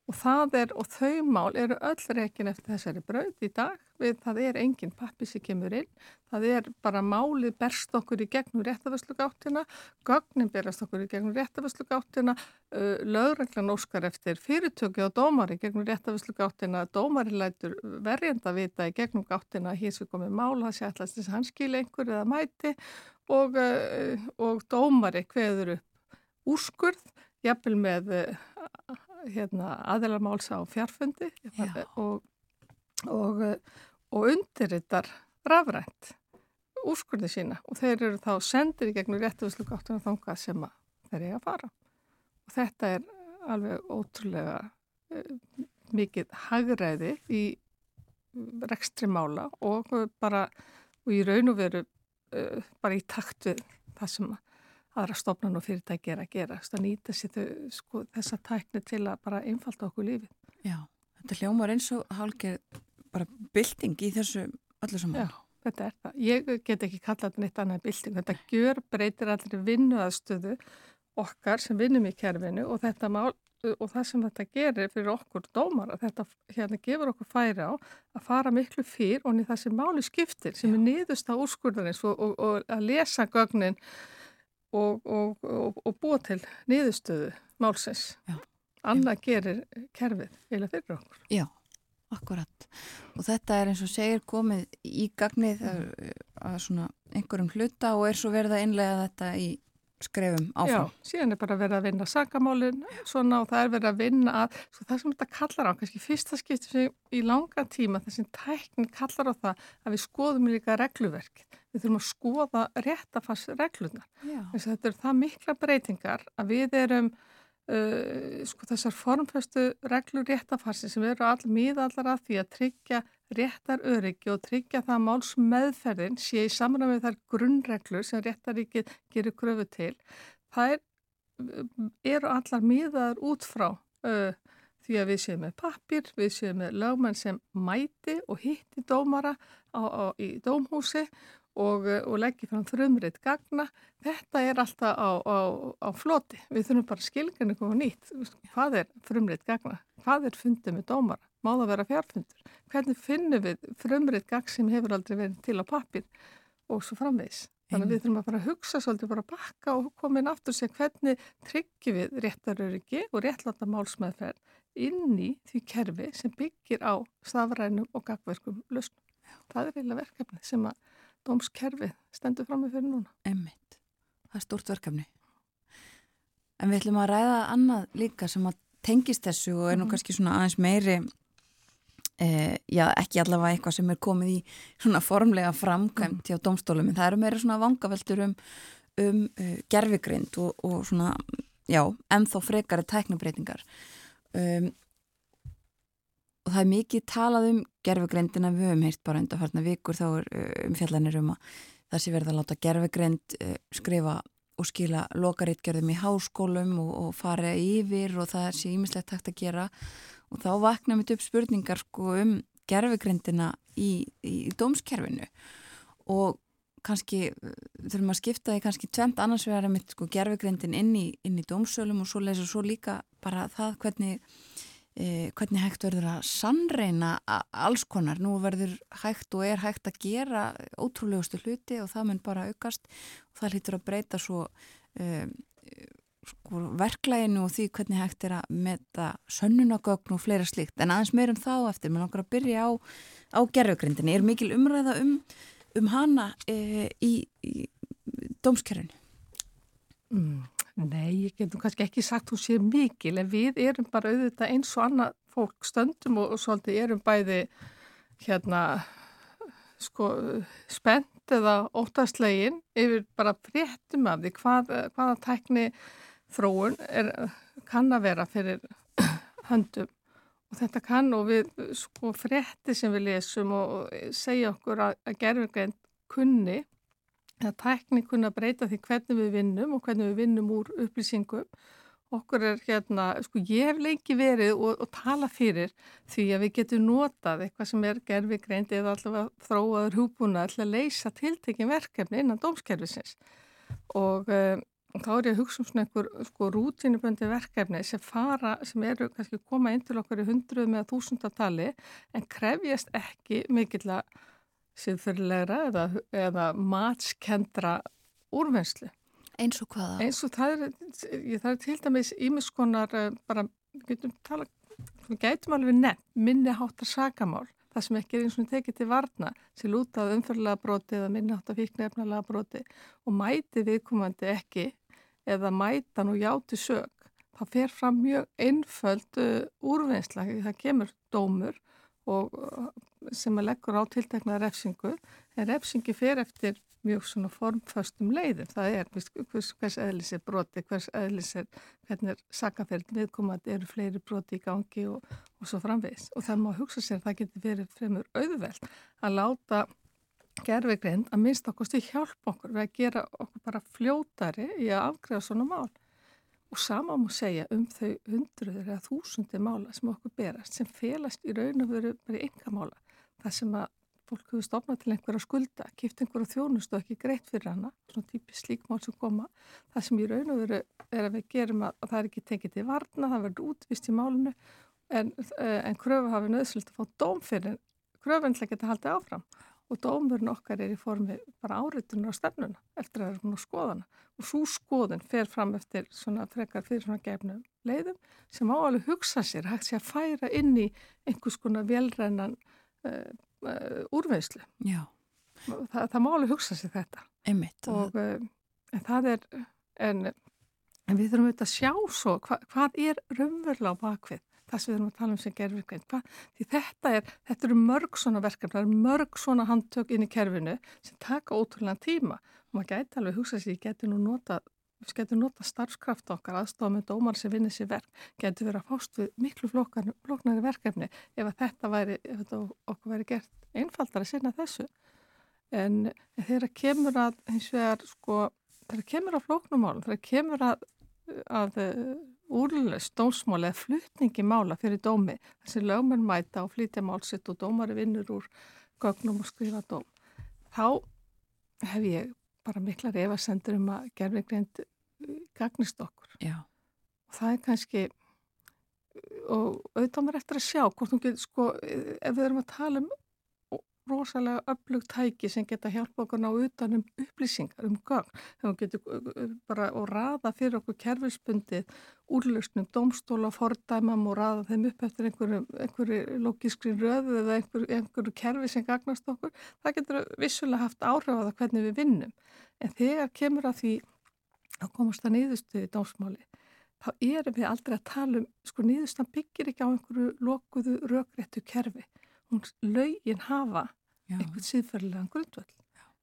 Og það er, og þau mál eru öll reygin eftir þessari brauð í dag. Við það er engin pappi sem kemur inn, það er bara málið berst okkur í gegnum réttafæslugáttina, gögnin berast okkur í gegnum réttafæslugáttina, uh, lögreglan óskar eftir fyrirtöki á dómari gegnum réttafæslugáttina, dómari lætur verjenda vita í gegnum gáttina hér sem komið mál, það sé allast þess að hann skilja einhver eða mæti. Og, uh, og dómari hveður upp úrskurð, jafnvel með uh, hérna, aðelarmáls á fjarfundi og, og, og undirrittar rafrænt úrskurði sína. Og þeir eru þá sendir í gegnum réttuvislu gáttunum þangað sem þeir eiga að fara. Og þetta er alveg ótrúlega uh, mikið hagræði í rekstri mála og bara og í raun og veru uh, bara í takt við það sem að aðra stofnan og fyrirtæki er að gera að nýta sér sko, þessa tækni til að bara einfalda okkur lífi Já, þetta hljómar eins og hálkið bara bylting í þessu öllu saman. Já, þetta er það. Ég get ekki kallað þetta neitt annað bylting. Þetta gjör breytir allir vinnuðastöðu okkar sem vinnum í kerfinu og þetta mál og það sem þetta gerir fyrir okkur dómar að þetta hérna gefur okkur færi á að fara miklu fyrr og niður það sem máli skiptir sem Já. er niðurst á úrskurðarins og, og, og að lesa gögnin og, og, og búa til niðurstöðu málsins. Já. Annað gerir kerfið eða fyrir okkur. Já, akkurat. Og þetta er eins og segir komið í gagnið að svona einhverjum hluta og er svo verið að innlega þetta í skrefum áfram. Já, síðan er bara verið að vinna sakamálinn svona og það er verið að vinna að, sko það sem þetta kallar á, kannski fyrsta skiptum sem í langa tíma þessin tæknin kallar á það að við skoðum líka regluverk. Við þurfum að skoða réttafass reglunar. Þess að þetta eru það mikla breytingar að við erum uh, sko þessar formfæstu reglur réttafarsi sem eru all miðallar að því að tryggja réttar öryggi og tryggja það máls meðferðin sé í samræmið þar grunnreglur sem réttaríkið gerir kröfu til. Það er, eru allar miðaður út frá uh, því að við séum með pappir, við séum með lögmenn sem mæti og hitti dómara á, á, í dómhúsi og, og leggja fram frumreitt gagna. Þetta er alltaf á, á floti. Við þurfum bara skilgan eitthvað nýtt. Hvað er frumreitt gagna? Hvað er fundið með dómara? má það vera fjárfundur. Hvernig finnum við frumrið gagg sem hefur aldrei verið til á pappir og svo framvegs. Þannig að við þurfum að fara að hugsa svolítið, bara að bakka og koma inn aftur og segja hvernig tryggjum við réttaröryggi og réttlanda málsmeðferð inn í því kerfi sem byggir á stafrænum og gagverkum lausnum. Það er eiginlega verkefni sem að dómskerfi stendur fram með fyrir núna. Emmitt, það er stort verkefni. En við ætlum að ræða annað líka sem að tengist þessu og er nú -hmm. kannski svona aðeins meiri Eh, já, ekki allavega eitthvað sem er komið í svona formlega framkvæmt hjá domstólum, en það eru meira svona vangaveltur um, um uh, gerfigrind og, og svona, já, ennþá frekari tæknabreitingar um, og það er mikið talað um gerfigrindina við höfum heilt bara undan farna vikur þá er uh, um fjallanir um að það sé verið að láta gerfigrind uh, skrifa og skila lokaritgerðum í háskólum og, og fara yfir og það sé ímislegt takt að gera. Og þá vakna mitt upp spurningar sko um gerfugrindina í, í, í dómskerfinu. Og kannski þurfum að skipta því kannski tvemt annars vegar með sko, gerfugrindin inn í, í dómsölum og svo leysa svo líka bara það hvernig eh, hvernig hægt verður að sannreina alls konar. Nú verður hægt og er hægt að gera ótrúlegustu hluti og það mun bara aukast og það hlýtur að breyta svo eh, sko, verklæginu og því hvernig hægt er að meta sönnunagögn og fleira slíkt. En aðeins meirum þá eftir, mér langar að byrja á, á gerfugrindinni. Er mikil umræða um, um hana eh, í, í dómskerfinu? Mm. Nei, ég getum kannski ekki sagt hún sé mikil en við erum bara auðvitað eins og annað fólk stöndum og, og svolítið erum bæði hérna sko spennt eða óttastlegin yfir bara fréttum af því hvað, hvaða tækni þróun er, kann að vera fyrir höndum. Og þetta kann og við sko frétti sem við lesum og, segja okkur að, að gerðurgrein kunni að tækni kunna breyta því hvernig við vinnum og hvernig við vinnum úr upplýsingum. Okkur er hérna, sko ég hef lengi verið og, og tala fyrir því að við getum notað eitthvað sem er gerfi greint eða allavega þróaður húbúna til að leysa tiltekin verkefni innan dómskerfisins. Og um, þá er ég að hugsa um svona einhver sko rútinuböndi verkefni sem fara, sem eru kannski koma inn til okkar í hundruð með þúsundatali en krefjast ekki mikill að siðfyrirlegra eða, eða matskendra úrvennslu. Eins og hvaða? Eins og það er, það er til dæmis ímiskonar eh, bara, við tala, gætum alveg nefn, minniháttar sakamál, það sem ekki er eins og tekið til varna, sem lútað umfyrlega broti eða minniháttar fíknefnilega broti og mæti viðkomandi ekki eða mæta nú játi sög. Það fer fram mjög einföld uh, úrvinnsla, það kemur dómur og sem að leggur á tiltekna refsingu en refsingi fer eftir mjög svona formföstum leiðum. Það er hvers, hvers eðlis er broti hvers eðlis er hvernig er sakaferð viðkomandi eru fleiri broti í gangi og, og svo framvegis. Og það má hugsa sér að það getur verið fremur auðveld að láta gerðvegrind að minnst okkur stið hjálp okkur við að gera okkur bara fljótari í að afgreða svona mál Og sama má segja um þau hundruður eða þúsundi mála sem okkur berast sem felast í raun og veru bara í enga mála. Það sem að fólk hefur stofnað til einhverja skulda, kipt einhverja þjónust og ekki greitt fyrir hana, svona típi slíkmál sem koma. Það sem í raun og veru er að við gerum að, að það er ekki tekið til varna, það verður útvist í málunu en, eh, en kröfu hafi nöðsöld að fá dóm fyrir, kröfun til að geta haldið áfram og dómurinn okkar er í formi bara áriðunar á stefnuna eftir að það er svona skoðana og svo skoðun fer fram eftir svona frekar fyrir svona gefnum leiðum sem áalveg hugsa sér hægt sér að færa inn í einhvers konar velrennan uh, uh, úrveðslu Þa, það má alveg hugsa sér þetta. Einmitt, og uh, það er en, en við þurfum auðvitað að sjá svo hva, hvað er raunverulega á bakvið það sem við erum að tala um sem gerðvirkveint. Því þetta er, þetta eru mörg svona verkefni, það eru mörg svona handtök inn í kerfinu sem taka ótrúlega tíma og maður gæti alveg hugsa sér, ég geti nú nota, við getum nota starfskraft okkar aðstofa með dómar sem vinnir sér verk, geti verið að fást við miklu flóknari verkefni ef þetta væri, ef þetta okkur væri gert einfaldar að sinna þessu. En þegar kemur að, hins vegar, sko, þegar kemur að flóknumálum, þegar kemur að, að úrlust dómsmál eða flutningi mála fyrir dómi þessi lögmenn mæta og flytja málsitt og dómari vinnur úr gögnum og skrifa dóm þá hef ég bara mikla refasendur um að gerðvigrind uh, gagnist okkur Já. og það er kannski og auðvitað maður eftir að sjá hvort hún getur sko ef við erum að tala um rosalega upplugt tæki sem geta hjálpa okkur ná utanum upplýsingar um gang bara og raða fyrir okkur kerfisbundið úrlösnum, domstóla, fordæmam og raða þeim upp eftir einhverju, einhverju logískri röðu eða einhverju, einhverju kerfi sem gagnast okkur, það getur vissulega haft áhrif á það hvernig við vinnum. En þegar kemur að því að komast að nýðustuði dómsmáli þá erum við aldrei að tala um sko nýðustan byggir ekki á einhverju lokuðu rökréttu kerfi lögin hafa Já. einhvern síðferðilegan grundvöld.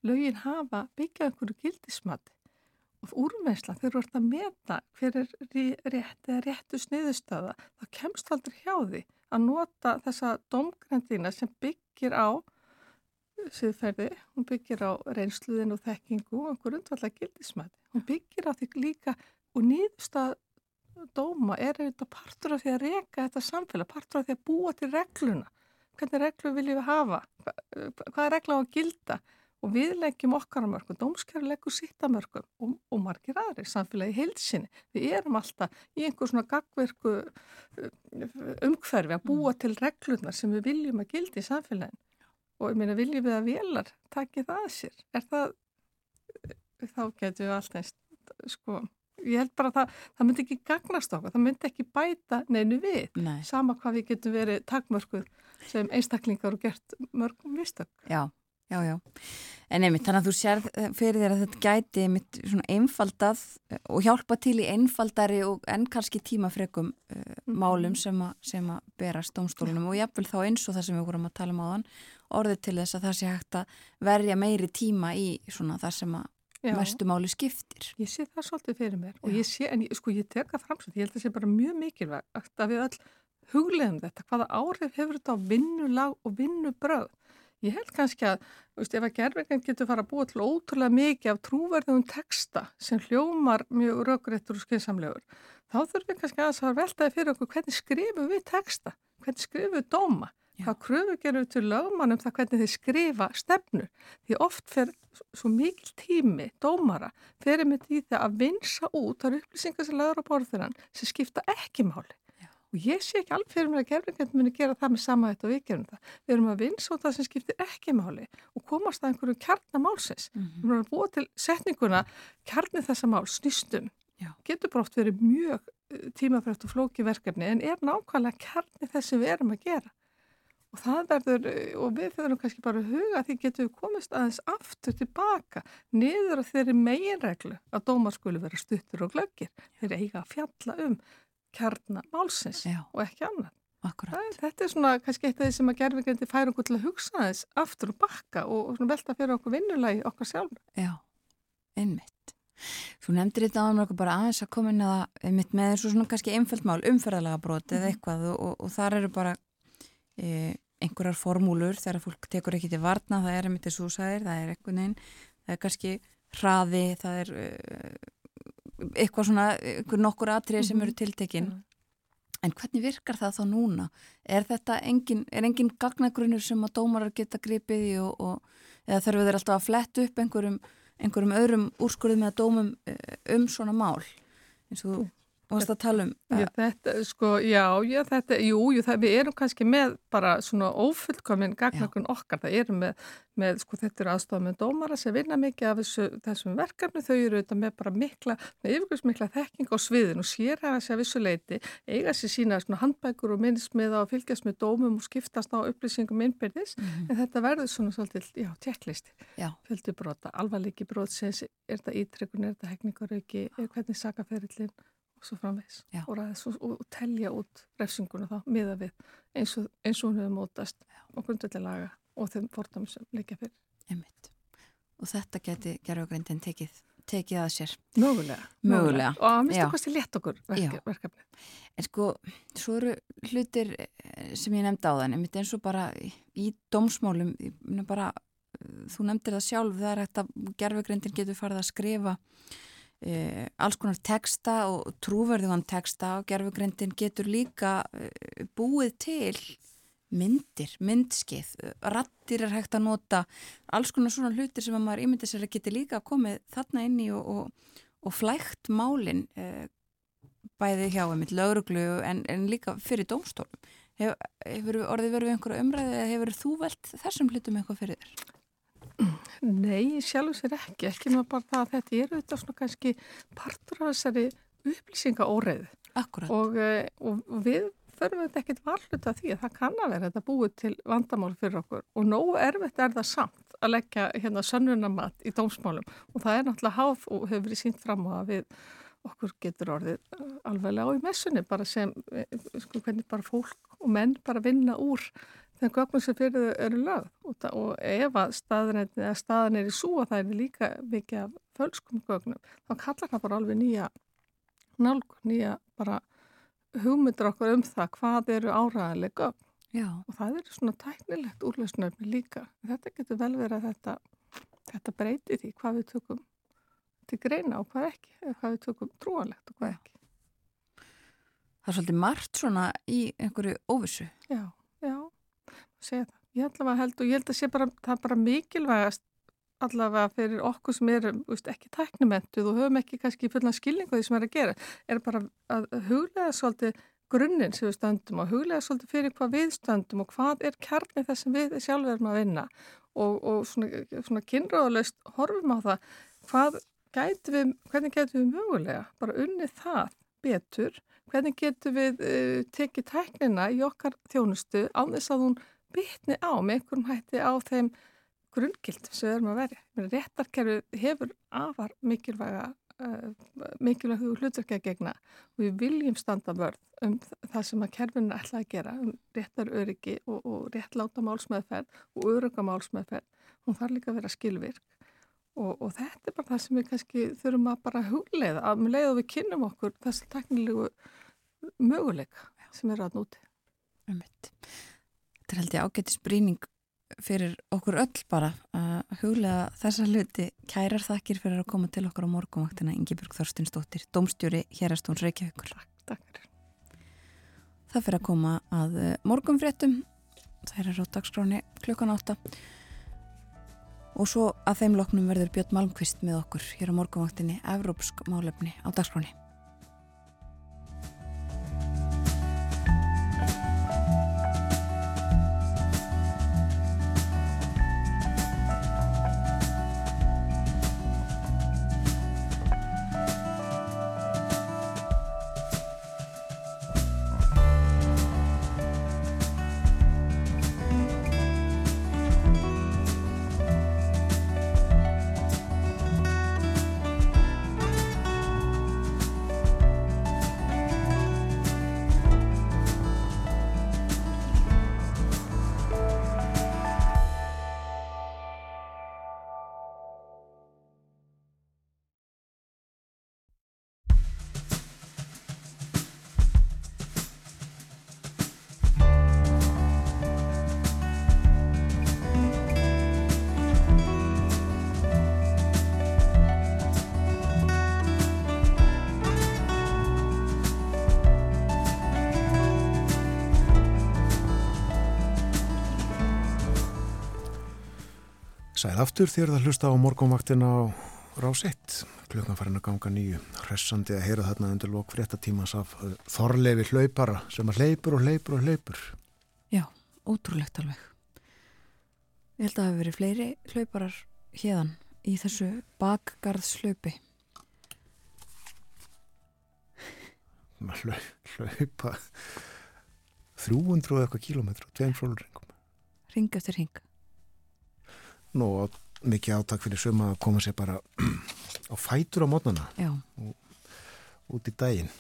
Lögin hafa byggja einhverju gildismati og úrmeðsla þegar þú ert að meta hver er rétt eða réttu sniðustöða þá kemst aldrei hjá því að nota þessa domgrendina sem byggir á síðferði, hún byggir á reynsluðin og þekkingu og einhverju undvalla gildismati. Hún byggir á því líka og nýðustöða dóma er auðvitað partur af því að reyka þetta samfélag, partur af því að búa til regluna hvernig reglu viljum við hafa, hvað er regla á að gilda og við leggjum okkar á mörgum, dómskjara leggur sitt á mörgum og, og margir aðri samfélagi heilsinni. Við erum alltaf í einhver svona gagverku umhverfi að búa mm. til reglunar sem við viljum að gildi í samfélagin og ég meina viljum við að velar takið það að sér. Er það, þá getur við alltaf, sko, ég held bara að það, það myndi ekki gagnast okkur, það myndi ekki bæta neinu við, Nei. sama hvað við getum verið takmörkuð sem einstaklingar og gert mörgum vistök. Já. Já, já, en einmitt, þannig að þú sér fyrir þér að þetta gæti einmitt svona einfaldað og hjálpa til í einfaldari og enn kannski tímafrekum uh, mm. málum sem að, sem að berast domstólunum og jáfnvel þá eins og það sem við vorum að tala um á þann orðið til þess að það sé hægt að verja meiri tíma í svona það sem að. Mestu máli skiptir. Ég sé það svolítið fyrir mér já. og ég sé, en ég, sko ég teka fram svo, ég held að það sé bara mjög mikilvægt að við all huglegum þetta, hvaða árið hefur þetta á vinnulag og vinnubröð Ég held kannski að, veist, ef að gerðverkinn getur fara að búa til ótrúlega mikið af trúverðum texta sem hljómar mjög röggréttur og skinsamlegur, þá þurfum við kannski að það var veltaði fyrir okkur hvernig skrifum við texta, hvernig skrifum við dóma. Hvað kröfu gerum við til lögmann um það hvernig þið skrifa stefnu. Því oft fer svo mikil tími dómara ferir með því það að vinsa út þar upplýsingar sem lögur á borðurann sem skipta ekki máli. Og ég sé ekki alveg fyrir mér að gerðingandi muni gera það með sama þetta og við gerum það. Við erum að vinsa á það sem skiptir ekki máli og komast að einhverju kjarnamálsins. Mm -hmm. Við erum að búa til setninguna kjarnið þessa mál snýstum. Já. Getur brótt verið mjög eh, tímafrætt og flóki verkefni en er nákvæmlega kjarnið þess sem við erum að gera. Og það verður, eh, og við þurfum kannski bara að huga að því getum við komist aðeins aftur tilbaka niður að þeirri meginreglu að dómar skuli vera stuttur og glöggir. Þeir eiga að fjalla um kjarnamálsins og ekki annað. Það, þetta er svona kannski eitt af því sem að gerfingrindi færa okkur til að hugsa þess aftur og bakka og, og velta fyrir okkur vinnulagi okkar sjálf. Já, einmitt. Þú nefndir þetta áður okkur bara aðeins að koma inn að einmitt með og svona kannski einföldmál, umferðalega brot eða mhm. eitthvað og, og, og þar eru bara e, einhverjar formúlur þegar fólk tekur ekki til varna, það er einmitt þessu sæðir, það er eitthvað neinn, það er kannski hraði, það er e, eitthvað svona, eitthvað nokkur atrið sem eru mhm. tiltekinn en hvernig virkar það þá núna? Er þetta engin, er engin gagnagrunnur sem að dómarar geta gripið í og, og eða þurfum þeir alltaf að fletta upp einhverjum, einhverjum öðrum úrskurðum eða dómum eh, um svona mál eins og þú og það tala um já, þetta, sko, já, já, þetta, jú, jú það, við erum kannski með bara svona ófullkominn gagnakun okkar, það erum með, með sko, þetta eru aðstofað með dómara sem vinna mikið af þessu, þessum verkefni, þau eru auðvitað með bara mikla, yfirgjörðsmikla þekking á sviðin og sér hafa sér að vissu leiti, eiga sér sína svona handbækur og minnismiða og fylgjast með dómum og skiptast á upplýsingum innbyrðis, mm -hmm. en þetta verður svona svolítið, já, tjekklisti, fjöldubróta, alvarleiki brótsins, er þetta ítrykkun, er þetta hekningarauki, hvernig sakaferillin og svo framvegs og, og, og telja út refsinguna þá miða við eins og, eins og hún hefur mótast og grundveldilaga og þeim fordæmi sem líka fyrir. Einmitt. Og þetta geti gerðugreindin tekið, tekið að sér. Mögulega. Mögulega. Og að mista hvað sem létt okkur verke, verkefni. En sko, svo eru hlutir eh, sem ég nefndi á þann, einmitt eins og bara í dómsmálum, bara, þú nefndir það sjálf, það er hægt að gerðugreindin getur farið að skrifa Uh, alls konar texta og trúverðugan texta og gerfugrindin getur líka uh, búið til myndir, myndskeið, rattir er hægt að nota, alls konar svona hlutir sem að maður ímyndir sér að geti líka komið þarna inn í og, og, og flægt málinn uh, bæði hjá einmitt lauruglu en, en líka fyrir dómstólum. Hef, hefur orðið verið einhverju umræði eða hefur þú velt þessum hlutum eitthvað fyrir þér? Nei, sjálf sér ekki, ekki með bara það að þetta er auðvitað svona kannski partur af þessari upplýsingaóreið og, eh, og, og við þurfum þetta ekkit varlut af því að það kann að vera þetta búið til vandamál fyrir okkur. Og nógu erfitt er það samt að leggja hérna sönnunamatt í dómsmálum. Og það er náttúrulega háð og hefur verið sínt fram á að við okkur getur orðið eh, alveglega á í messunni bara sem, eh, sko hvernig bara fólk og menn bara vinna úr þeim gögnum sem fyrir þau eru lögð. Og, og ef að staðan er í sú að það er líka mikið af fölskum gögnum þá kallar það bara alveg nýja nálg, nýja bara hugmyndur okkur um það hvað eru áræðileg gögn. Já. og það eru svona tæknilegt úrlausnöfni líka. Þetta getur vel verið að þetta, þetta breyti því hvað við tökum til greina og hvað ekki eða hvað við tökum trúanlegt og hvað ekki. Það er svolítið margt svona í einhverju óvissu. Já, já segja það. Ég allavega held og ég held að sé bara, það er bara mikilvægast allavega fyrir okkur sem erum veist, ekki tæknumentuð og höfum ekki kannski fullan skilningu því sem er að gera, er bara að huglega svolítið grunninn sem við stöndum og huglega svolítið fyrir hvað við stöndum og hvað er kjarnið þess sem við sjálf erum að vinna og, og svona, svona kynraðalust horfum á það hvað gætu við, hvernig getum við mögulega bara unnið það betur hvernig getum við uh, tekið tæknina í okkar þjónustu á þess að hún bytni á með einhverjum hætti á þeim grunngildum sem við erum að verja. Réttarkerfi hefur afar mikilvæga uh, mikilvæg hlutverkja gegna og við viljum standa vörð um það sem að kerfinu er alltaf að gera um réttar öryggi og, og réttláta málsmeðferð og örygga málsmeðferð. Hún þarf líka að vera skilvirk og, og þetta er bara það sem við kannski þurfum að bara hugleiða að með leið og við kynnum okkur þessi teknilegu möguleika sem er að núti. Um þetta er held ég ágættis bríning fyrir okkur öll bara að huglega þessa hluti kærar þakkir fyrir að koma til okkar á morgunvaktina Ingeborg Þorstinsdóttir, domstjóri Hérastóns Reykjavíkur. Takk Það fyrir að koma að eh, morgunfréttum það er á dagskráni klukkan átta. Og svo að þeim loknum verður Björn Malmqvist með okkur hér á morgunvaktinni Evrópsk málefni á dagskráni Sæð aftur þér að hlusta á morgumvaktina á rásitt. Klukkan farin að ganga nýju. Hressandi að heyra þarna undir lók fréttatímas af uh, þorlefi hlaupara sem að hleypur og hleypur og hleypur. Já, ótrúlegt alveg. Ég held að það hefur verið fleiri hlauparar hérðan í þessu bakgarðslaupi. Hlaupa 300 eitthvað kílometru, tveim flólurringum. Ring eftir ring nú mikið átak fyrir suma að koma sér bara á fætur á mótnana og út í daginn.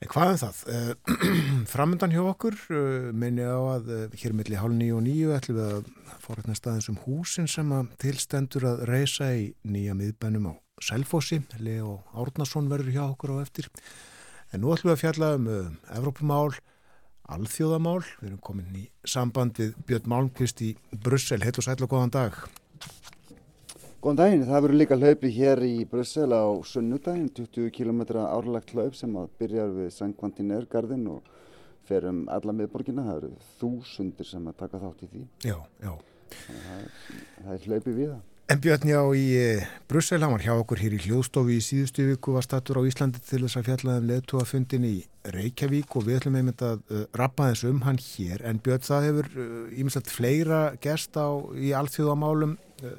En hvað er um það? Eh, framöndan hjá okkur eh, minni á að eh, hér millir hálf nýju og nýju ætlum við að fórhætna staðins um húsin sem að tilstendur að reysa í nýja miðbænum á Selfossi. Leo Árnason verður hjá okkur á eftir. En nú ætlum við að fjalla um Evrópumál alþjóðamál. Við erum komin í samband við Björn Malmqvist í Brussel. Heitt og sætla og góðan dag. Góðan daginn. Það verður líka hlaupi hér í Brussel á sunnudaginn, 20 km árlagt hlaup sem að byrjar við Sankvantinérgarðin og fer um alla miðborgina. Það eru þúsundir sem að taka þátt í því. Já, já. Það er, það er hlaupi við það. En Björn, já, í e, Brussel, hann var hjá okkur hér í hljóðstofi í síðustu viku, var statur á Íslandi til þess að fjallaðum leðtúafundin í Reykjavík og við ætlum einmitt að uh, rappa þess um hann hér. En Björn, það hefur ímestlega uh, fleira gerst á í allþjóðamálum, uh,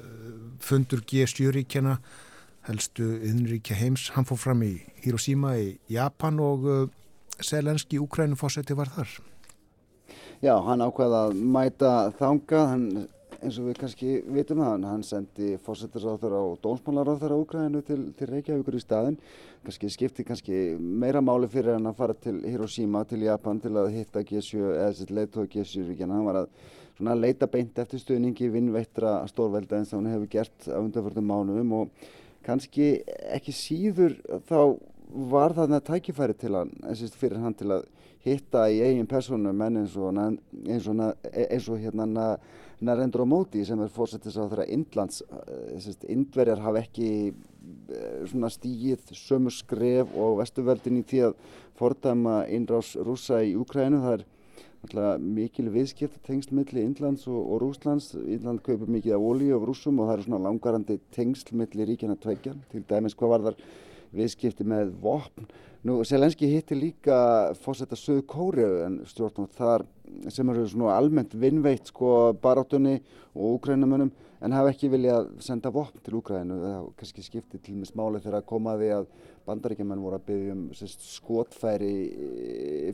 fundur G7-ríkjana, helstu yðnríkja heims, hann fór fram í Hiroshima í Japan og Selenski Úkrænufósetti var þar. Já, hann ákvaði að mæta þanga, hann eins og við kannski vitum það, hann sendi fósættisráþur á dónsmálaráþur á Úgræðinu til, til Reykjavíkur í staðin. Kannski skipti kannski meira máli fyrir hann að fara til Hiroshima, til Japan til að hitta G7 eða sitt leiðtóð G7-ríkjana. Hann var að svona, leita beint eftir stuðningi vinnveittra stórvelda eins og hann hefur gert á undanfjörðum mánuðum og kannski ekki síður þá var þarna tækifæri til hann, fyrir hann til að hitta í eigin persónu menn eins og, eins og, eins og hérna Narendra Modi sem er fórsettis á þeirra Indlands, eh, Indverjar hafa ekki eh, stígið sömu skref og vestuveldin í því að fordæma innrás rúsa í Úkrænu. Það er mikil viðskipt tengsl milli Índlands og, og Rúslands. Índland kaupir mikið af ólíu og rúsum og það eru langarandi tengsl milli ríkjana tveikja. Til dæmis hvað var þar viðskipti með vopn. Nú, Selenski hitti líka fórsetta Suðu Kóriðu en stjórnum þar sem eru svona almennt vinnveitt sko baráttunni og úkrænumönum en hafa ekki viljað senda vopn til Úkrænu. Það kannski skipti til með smáli þegar að koma að því að bandaríkjaman voru að byggja um sérst, skotfæri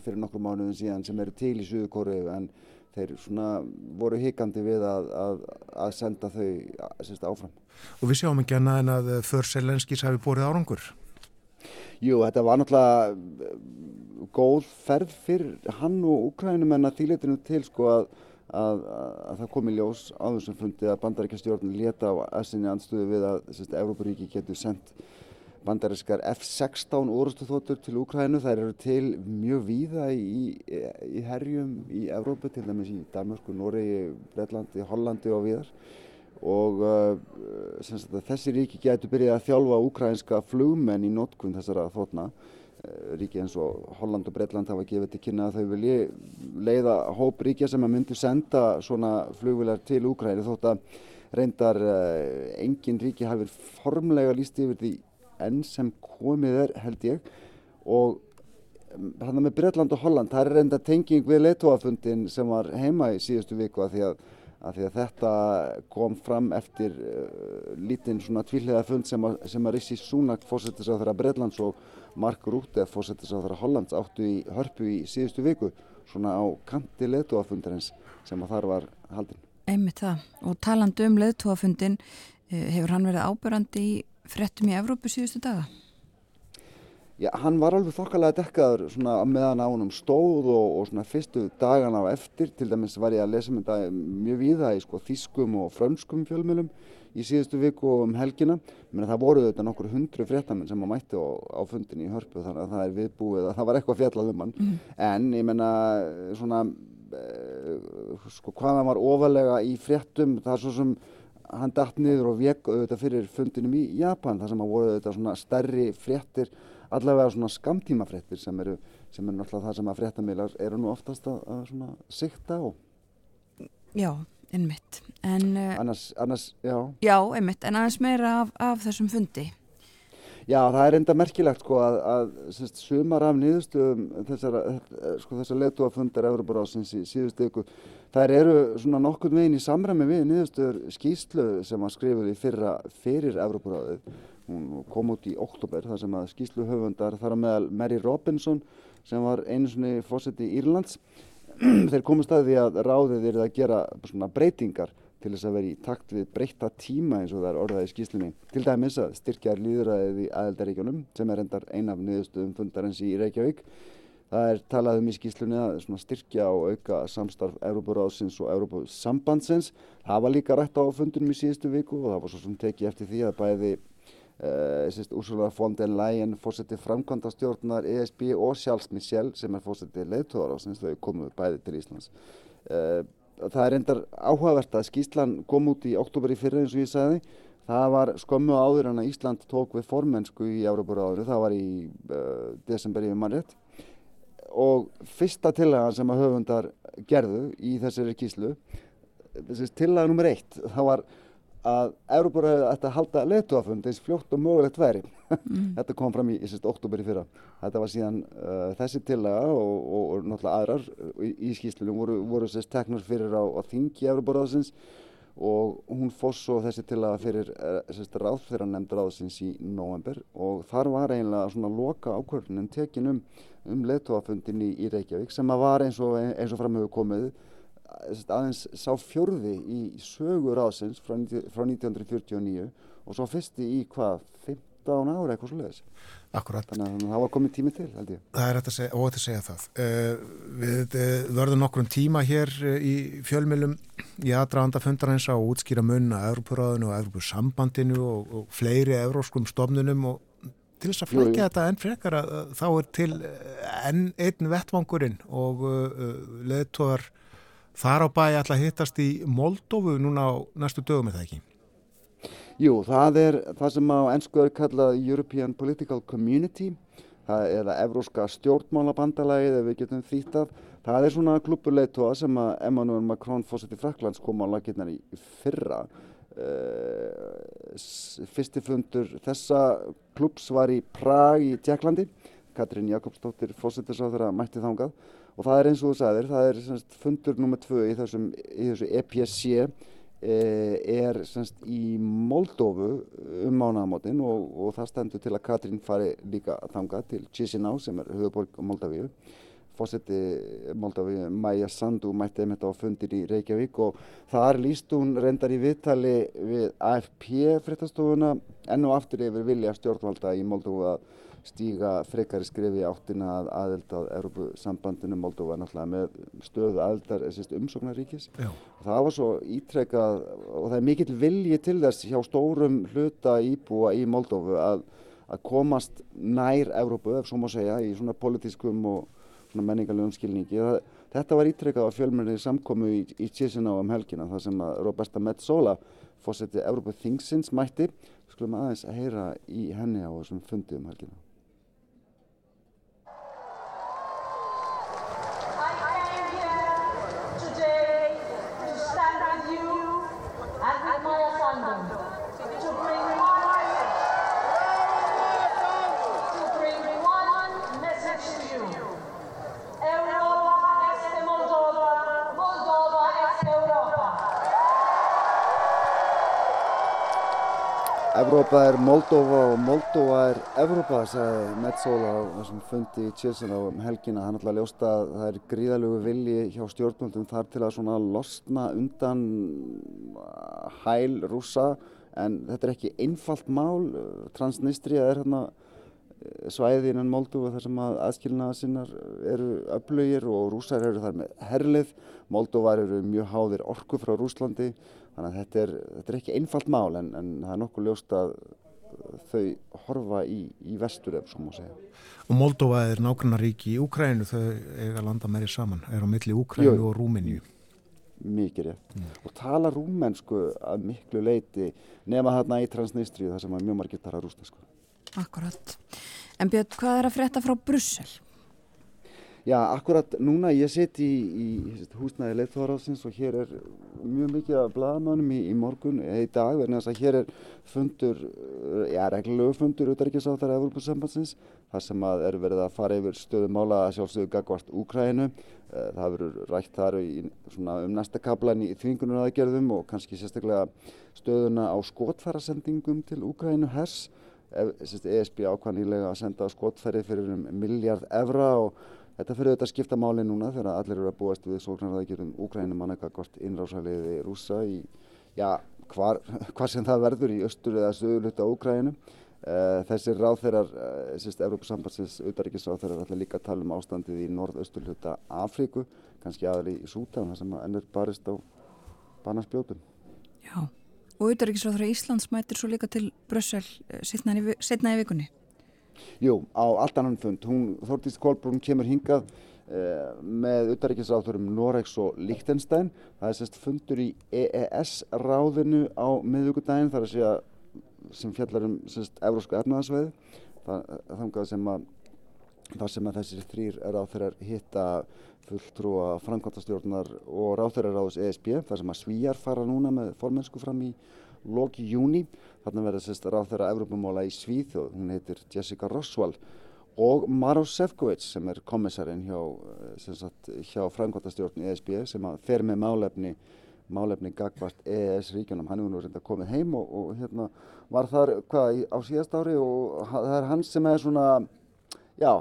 fyrir nokkru mánuðin síðan sem eru til í Suðu Kóriðu en þeir svona voru hikandi við að, að, að senda þau sérst, áfram. Og við sjáum ekki annað en að för Selenskis hafi bórið árangur? Jú, þetta var náttúrulega eh, góð ferð fyrir hann og Ukrænum en að þýletinu til sko að, að, að það komi ljós á þessum fundi að bandaríkjastjórn leta á essinni andstöðu við að Európaríki getur sendt bandarískar F-16 orustuþóttur til Ukrænu. Það eru til mjög víða í, í herjum í Európa, til dæmis í Danmarku, Noregi, Breitlandi, Hollandi og víðar og uh, þessi ríki getur byrjað að þjálfa ukrainska flugmenn í notkun þessara þóttna uh, ríki eins og Holland og Breitland hafa gefið til kynna að þau vilji leiða hóp ríkja sem að myndi senda svona flugvilar til Ukraínu þótt að reyndar uh, engin ríki hafið formlega líst yfir því enn sem komið er held ég. Og hann um, með Breitland og Holland það er reynda tenging við leitóafundin sem var heima í síðustu viku að því að að því að þetta kom fram eftir uh, lítinn svona tvíhliða fund sem að, að Rissi Súnak fórsettisáþara Breitlands og Mark Rúte fórsettisáþara Hollands áttu í hörpu í síðustu viku svona á kanti leðtúafundarins sem að þar var haldinn. Einmitt það og talandu um leðtúafundin eh, hefur hann verið ábyrrandi í frettum í Evrópu síðustu daga? Já, hann var alveg þokkalega dekkaður svona meðan á honum stóð og, og svona fyrstu dagan á eftir, til dæmis var ég að lesa um þetta mjög víða í sko þýskum og frönskum fjölmjölum í síðustu viku og um helgina, menn það voru þetta nokkur hundru fréttamenn sem að mætti á, á fundin í hörpu þannig að það er viðbúið að það var eitthvað fjallað um hann, mm. en ég menna svona eh, sko hvaða var ofalega í fréttum, það er svo sem hann dætt niður og vekk auðvitað fyrir fundinum í Japan, það sem að voru auðvitað svona stærri fréttir allavega svona skamtímafréttir sem eru, sem eru náttúrulega það sem að fréttamílar eru nú oftast að, að svona sikta á. Já, einmitt. En, uh, annars, annars, já. Já, einmitt, en aðeins meira af, af þessum fundi. Já, það er enda merkilegt sko að, að sérst, sumar af niðurstöðum þessara, sko þessar letuafundar Európarásins í síðustu ykkur, þær eru svona nokkurn veginn í samræmi við niðurstöður skýslu sem að skrifuði fyrra fyrir Európaráðið hún kom út í oktober þar sem að skýslu höfundar þar að meðal Mary Robinson sem var einu svoni fósetti Írlands þeir komist að því að ráðið er að gera svona breytingar til þess að vera í takt við breyta tíma eins og það er orðað í skýslunni til dæmis að styrkja líðræðið í aðeldaríkjónum sem er endar einaf niðurstöðum fundarins í Reykjavík. Það er talað um í skýslunni að styrkja og auka samstarf Európaráðsins og Európa-sambandsins það var líka rætt á fundunum í síðustu viku og það var svo sem tekið eftir því að bæði Uh, Úrsula von der Leyen fórseti framkvæmda stjórnar ESB og Charles Michel sem er fórseti leðtóðar á sem þau komuð bæði til Íslands. Uh, það er endar áhugavert að skýslan kom út í oktober í fyrra eins og ég sagði. Það var skömmu áður en að Ísland tók við formensku í Európaráður það var í uh, desember yfir mannrétt og fyrsta tillagan sem að höfundar gerðu í þessari skýslu tillaga nummer eitt það var að Európaræðið ætti að halda leituafund eins fljótt og mögulegt væri. Mm. þetta kom fram í, í sérst oktober í fyrra. Þetta var síðan uh, þessi tillaga og, og, og náttúrulega aðrar í, í skýslunum voru, voru sérst teknar fyrir á, á þingi Európaræðsins og hún fór svo þessi tillaga fyrir uh, sérst ráð fyrir að nefnda ráðsins í november og þar var eiginlega svona loka ákvörðunin tekin um, um leituafundin í, í Reykjavík sem að var eins og, eins og framhefur komið aðeins sá fjörði í sögur ásins frá, frá 1949 og svo fyrsti í hvað 15 ára eitthvað svo leiðis Akkurat. Þannig að það var komið tími til held ég. Það er óætt að, að segja það. Uh, við uh, verðum nokkrum tíma hér uh, í fjölmjölum í aðdraðanda fundarins á útskýra munna Európuráðinu og Európusambandinu og, og fleiri euróskum stofnunum og til þess að flækja þetta enn frekar að þá er til enn einn vettvangurinn og leðtóðar Þar á bæi að hittast í Moldófu núna á næstu dögum, er það ekki? Jú, það er það sem á ennsku er kallað European Political Community. það Evróska stjórnmálabandalagið ef við getum þýttað. Það er svona klubbuleitóa sem að Emmanuel Macron fórsett í Fraklands kom á laginnar í fyrra. Uh, fyrsti fundur þessa klubs var í Prag í Tjekklandi. Katrín Jakobsdóttir fórsettisáður að mætti þángað og það er eins og þú sagðir, það er semst, fundur nummið tvö í, þessum, í þessu EPSC eh, er semst, í Moldófu um mánagamotinn og, og það stendur til að Katrín fari líka þangað til Chisinau sem er höfuborg Moldavíu fósetti Moldavíu Maja Sandu mætti einmitt á fundir í Reykjavík og þar líst hún reyndar í viðtali við AFP fréttastofuna enn og aftur yfir vilja stjórnvalda í Moldófu að stíga frekari skrifi áttina að aðeld að Europasambandinu Moldova náttúrulega með stöðu aðeldar umsóknaríkis. Já. Það var svo ítrekkað og það er mikill vilji til þess hjá stórum hluta íbúa í Moldovu að, að komast nær Európu, ef svo má segja, í svona politískum og svona menningarlegum skilningi. Það, þetta var ítrekkað á fjölmjörnir samkomu í, í Chisinau um helgina þar sem að Roberta Metsola fósetti Európa Thingsins mætti. Skulum aðeins að heyra í henni á þessum fundi um helgina. Evrópa er Moldova og Moldova er Evrópa, sagði Metzola á þessum fundi í Tjilsin á helgina. Það er náttúrulega ljóst að það er gríðalögu vilji hjá stjórnvöldum þar til að svona losna undan hæl rúsa en þetta er ekki einfalt mál. Transnistria er hérna eh, svæði innan Moldova þar sem að aðskilnaða sinnar eru öflugir og rúsar eru þar með herlið. Moldovar eru mjög háðir orku frá Rúslandi Þannig að þetta er, þetta er ekki einfalt mál en, en það er nokkuð ljóst að þau horfa í, í vestur ef svo má segja. Og Moldova er nákvæmna ríki í Úkrænu, þau eiga landa meiri saman, er á milli Úkrænu og Rúmeníu. Mikið rétt. Mm. Og tala rúmensku að miklu leiti nema þarna í Transnistriu þar sem mjög margir tala rúsnesku. Akkurat. En Björn, hvað er að frétta frá Brussel? Já, akkurat núna ég sitt í, í húsnæði leitþóðaráðsins og hér er mjög mikið af blagamannum í, í morgun eða í dag verðin þess að hér er fundur, já, reglulegu fundur auðverkiðsáþar Evropasambansins þar sem að er verið að fara yfir stöðu mála að sjálfsögðu gagvart Úkrænu eh, það verður rætt þar í, svona, um næsta kablan í þvingunar aðgerðum og kannski sérstaklega stöðuna á skotfærasendingum til Úkrænu hers. ESB ákvæðanilega að senda skotfæri fyrir um miljard evra og Þetta fyrir auðvitað að skipta máli núna þegar allir eru að búast við sóknarraðgjörðum Úkrænum manna hvort innrásaliði rúsa í, já, hvar, hvar sem það verður í östur eða sögur hluta Úkrænum. Uh, þessir ráþeirar, uh, sérst, Európa-sambansins auðarrikiðsráþeirar ætla líka að tala um ástandið í norð-östur hluta Afríku, kannski aðal í Sútan, þar sem ennur barist á banarspjótum. Já, og auðarrikiðsráþeirar Íslands mætir svo líka til Brössel eh, setna í vikunni. Jú, á allt annan fund. Hún, Þórtís Kolbrún kemur hingað eh, með utaríkisráþurum Noregs og Lichtenstein. Það er sérst fundur í EES ráðinu á miðugudaginn þar að segja sem fjallar um sérst Evrósku efnaðarsveið. Þangað sem að þar sem að þessir þrýr ráþurar hitta fulltrúa framkvæmtastjórnar og ráþurarráðus ESB þar sem að svíjar fara núna með formensku fram í loki júni. Þarna verður sérst ráð þeirra Evropamóla í og hún heitir Jessica Roswell og Maros Sefcovic sem er kommissarinn hjá, eh, hjá framkvæmtastjórn ESB sem fer með málefni málefni gagvart EES ríkjunum hann er nú reynda komið heim og, og hérna var þar hvað á síðast ári og það er hann sem er svona já,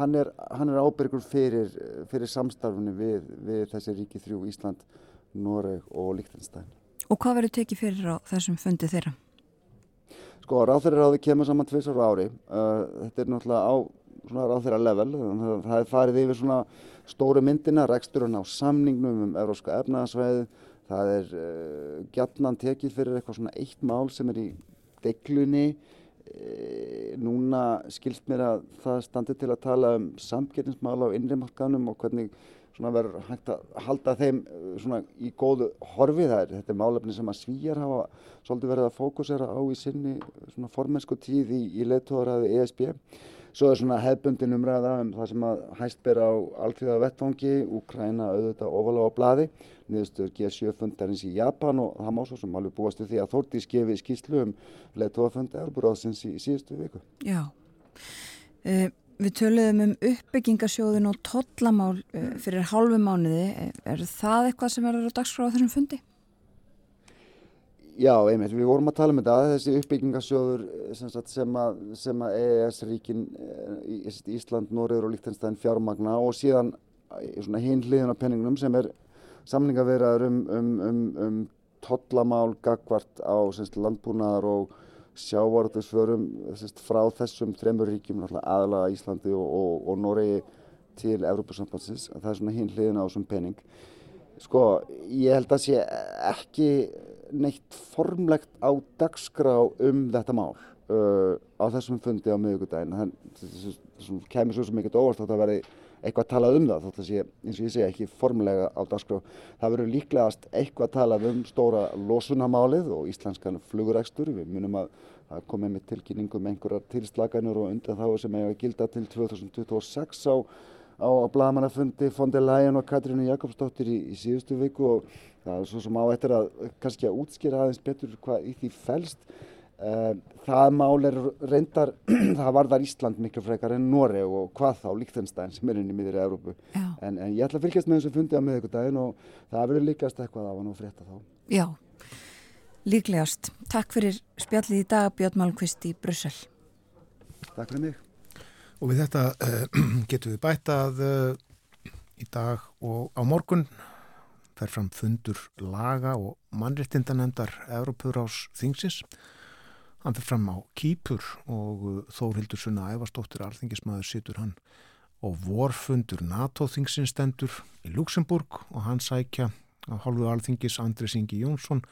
hann er, hann er ábyrgur fyrir, fyrir samstarfni við, við þessi ríki þrjú Ísland, Noreg og Líktenstein Og hvað verður tekið fyrir á þessum fundi þeirra? Sko, ráþæraráði kemur saman tviðsar ári. Uh, þetta er náttúrulega á ráþæra level. Það er farið yfir svona stóru myndina, reksturinn á samningnum um európska efnaðasveið. Það er uh, gætnan tekið fyrir eitthvað svona eitt mál sem er í deglunni. E, núna skilst mér að það standi til að tala um samgerðinsmála á innrimarkanum og hvernig svona verður hægt að halda þeim uh, svona í góðu horfið þær. Þetta er málefni sem að svíjar hafa svolítið verið að fókusera á í sinni svona formensku tíð í, í leittóðaraði ESB. Svo er svona hefbundin umræða um það sem að hæst bera á alþjóða vettvangi, Úkræna auðvitað ofalega á bladi, niðurstöður G7 fundarins í Japan og það má svo sem alveg búast við því að Þórtís gefi skýslu um leðtóðafundi Európaráðsins í, í síðustu viku. Já, uh, við töluðum um uppbyggingasjóðin og tollamál uh, fyrir hálfu mánuði. Er það eitthvað sem verður á dagskráða þessum fundi? Já, einmitt, við vorum að tala um þetta, þessi uppbyggingasjóður sem, sagt, sem að, að EES-ríkin, eh, Ísland, Nóriður og Líktenstein fjármagna og síðan eh, hinn hliðin á penningunum sem er samlingaveraður um, um, um, um tollamál gagvart á landbúnaðar og sjávarðursförum frá þessum þremur ríkjum, aðlaga Íslandi og, og, og Nóriði til Európa-sambandsins, það er svona hinn hliðin á þessum penning. Sko, ég held að sé ekki neitt formlegt á dagskrá um þetta mál uh, á þessum fundi á miðugudaginn. Það kemur svo ekkert óvart að það verði eitthvað talað um það þótt að sé, eins og ég segja, ekki formlega á dagskrá. Það verður líklegast eitthvað talað um stóra losunamálið og íslenskan flugurekstur. Við munum að það komið með tilkynningum einhverjar tilslaganur og undan þá sem að gilda til 2026 á, á blagamannafundi Fondi Læjan og Katrínu Jakobsdóttir í, í síðustu viku og það er svo sem á eftir að kannski að útskýra aðeins betur hvað í því fælst. Eh, það mál er reyndar, það varðar Ísland miklu frekar en Nóri og hvað þá Líktenstein sem er inn í miður í Európu. En, en ég ætla að fylgjast með þessu fundi á miðugudagin og það verður líkast eitthvað af hann og frétta þá. Já, líklegast. Takk fyrir spjallið í dag Björn Malmqvist í Brussel. Takk fyrir mig. Og við þetta uh, getum við bætað uh, í dag og á morgun fer fram fundur laga og mannréttindanemdar Európurás þingsins. Hann fer fram á Kýpur og uh, Þórhildur Sunna Ævarsdóttir alþingismæður situr hann og vorfundur NATO þingsins stendur í Luxemburg og hann sækja á hálfu alþingis Andres Ingi Jónsson,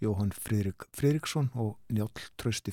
Jóhann Friðrik Friðriksson og Njál Trausti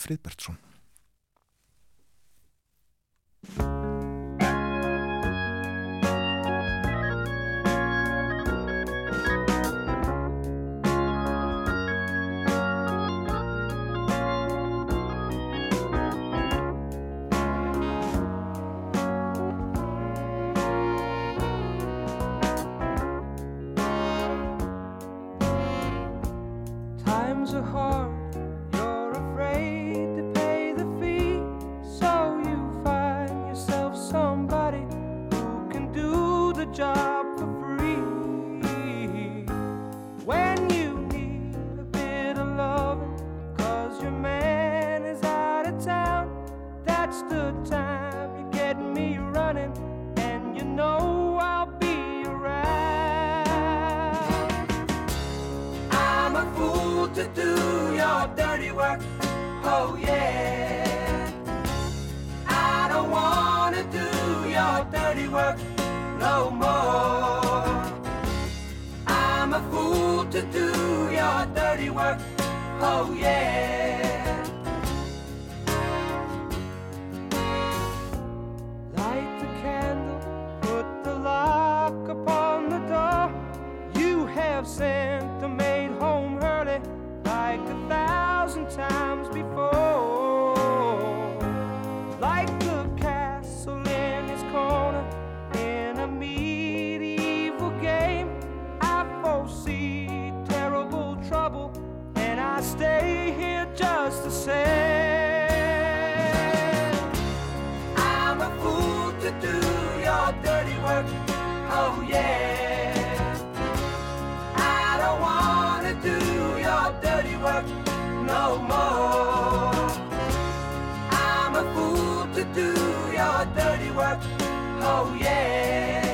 I stay here just the same. I'm a fool to do your dirty work, oh yeah. I don't wanna do your dirty work no more. I'm a fool to do your dirty work, oh yeah.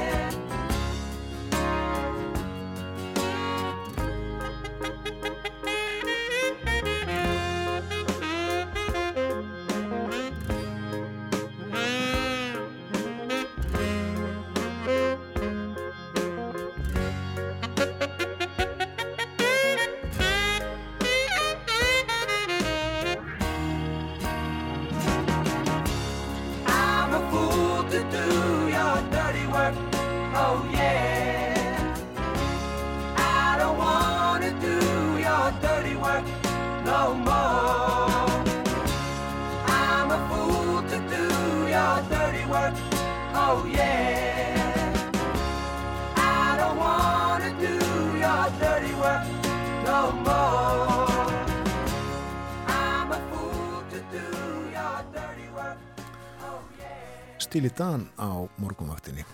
Stíli Dan á morgunvaktinni.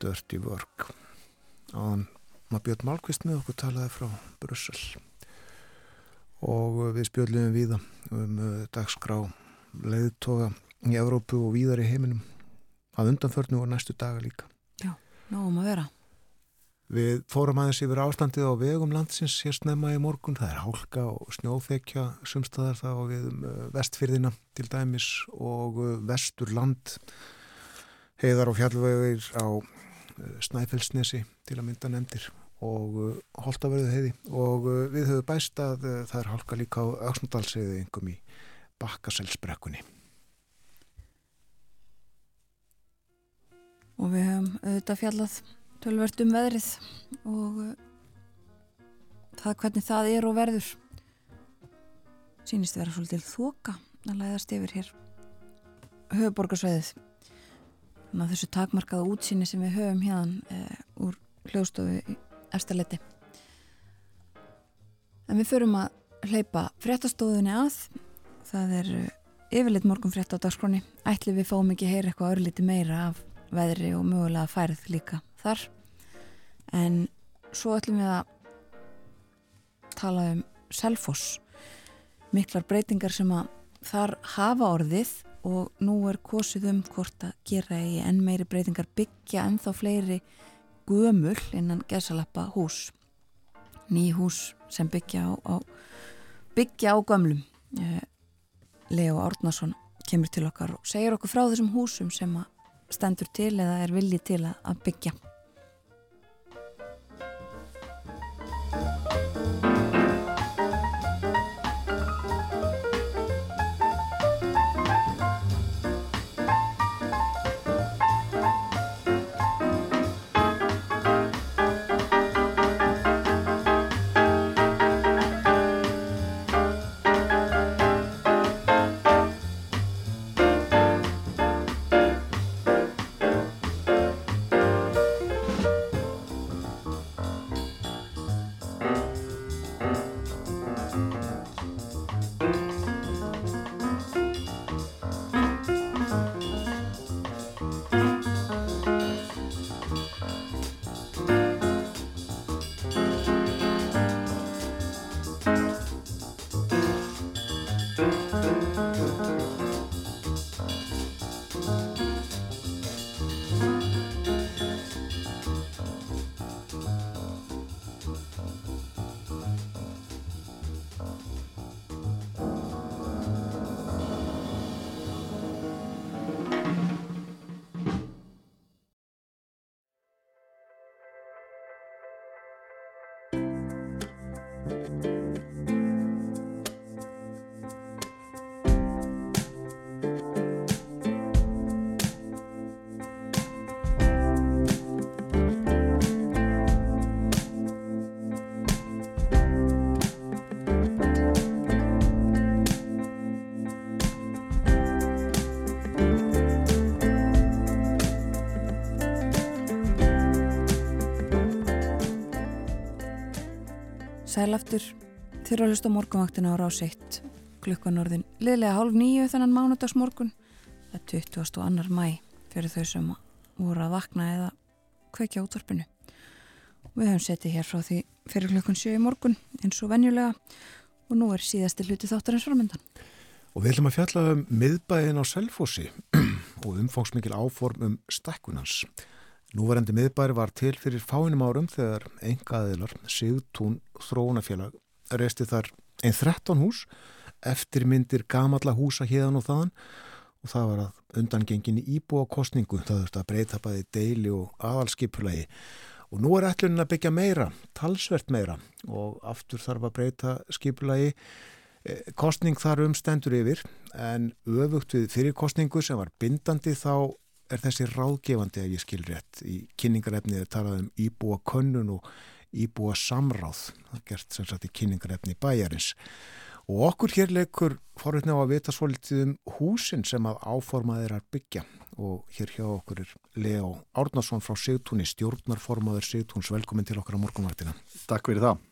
Dirty Work. Áðan maður Björn Málkvist með okkur talaði frá Brussel. Og við spjöldum við um uh, dagskrá leiðtoga í Evrópu og víðar í heiminum. Að undanförnu og næstu daga líka. Já, náum að vera Við fórum aðeins yfir ástandið á vegum landsins hér snemma í morgun. Það er hálka og snjóþekja sumstaðar og við um vestfyrðina til dæmis og uh, vestur land heiðar og fjallvegir á uh, Snæfellsnesi til að mynda nefndir og Holtavörðu heiði og við höfum bæst að það er hálka líka á Öksnadalseiði engum í Bakkaselsbrekkunni. Og við höfum auðvitað fjallað tölvert um veðrið og uh, það hvernig það er og verður. Sínist vera svolítið þoka að læðast yfir hér höfuborgarsvæðið þannig að þessu takmarkaða útsýni sem við höfum hérna e, úr hljóðstofu í eftirleiti en við förum að hleypa fréttastofunni að. Það er uh, yfirleitt morgun frétt á dagskroni ætli við fáum ekki að heyra eitthvað örlíti meira af veðri og mögulega færð líka þar. En svo ætlum við að tala um Selfoss. Miklar breytingar sem að þar hafa orðið og nú er kosið um hvort að gera í enn meiri breytingar byggja ennþá fleiri gömul innan gesalappa hús. Ný hús sem byggja á, á byggja á gömlum. Eh, Leo Árnason kemur til okkar og segir okkur frá þessum húsum sem að stendur til eða er viljið til að byggja Sælaftur, þurfa að hlusta morgunvaktina á ráseitt klukkan orðin liðlega hálf nýju þennan mánudagsmorgun það er 20. og annar mæ fyrir þau sem voru að vakna eða kveikja útvarpinu. Við höfum setið hér frá því fyrir klukkan 7 í morgun eins og venjulega og nú er síðasti hluti þáttarins framöndan Og við ætlum að fjalla um miðbæðin á Selfossi og umfóksmikil áform um stakkunans Núverandi miðbæri var til fyrir fáinum árum þegar engaðilar Sigtún þróunafélag reisti þar einn 13 hús eftir myndir gamalla húsa hérðan og þaðan og það var að undangengin í íbúa kostningu það þurfti að breyta bæði deili og aðalskipulagi. Og nú er ætlunin að byggja meira, talsvert meira og aftur þarf að breyta skipulagi. Eh, kostning þar um stendur yfir en öfugt við fyrir kostningu sem var bindandi þá er þessi ráðgefandi að ég skil rétt í kynningarefnið er talað um íbúa könnun og íbúa samráð það gert sem sagt í kynningarefni bæjarins. Og okkur hér leikur forutna á að vita svolítið um húsin sem að áformað er að byggja. Og hér hjá okkur er Leo Árnason frá Sigtúni, stjórnarformaður Sigtúns, velkomin til okkar á morgunvartina Takk fyrir það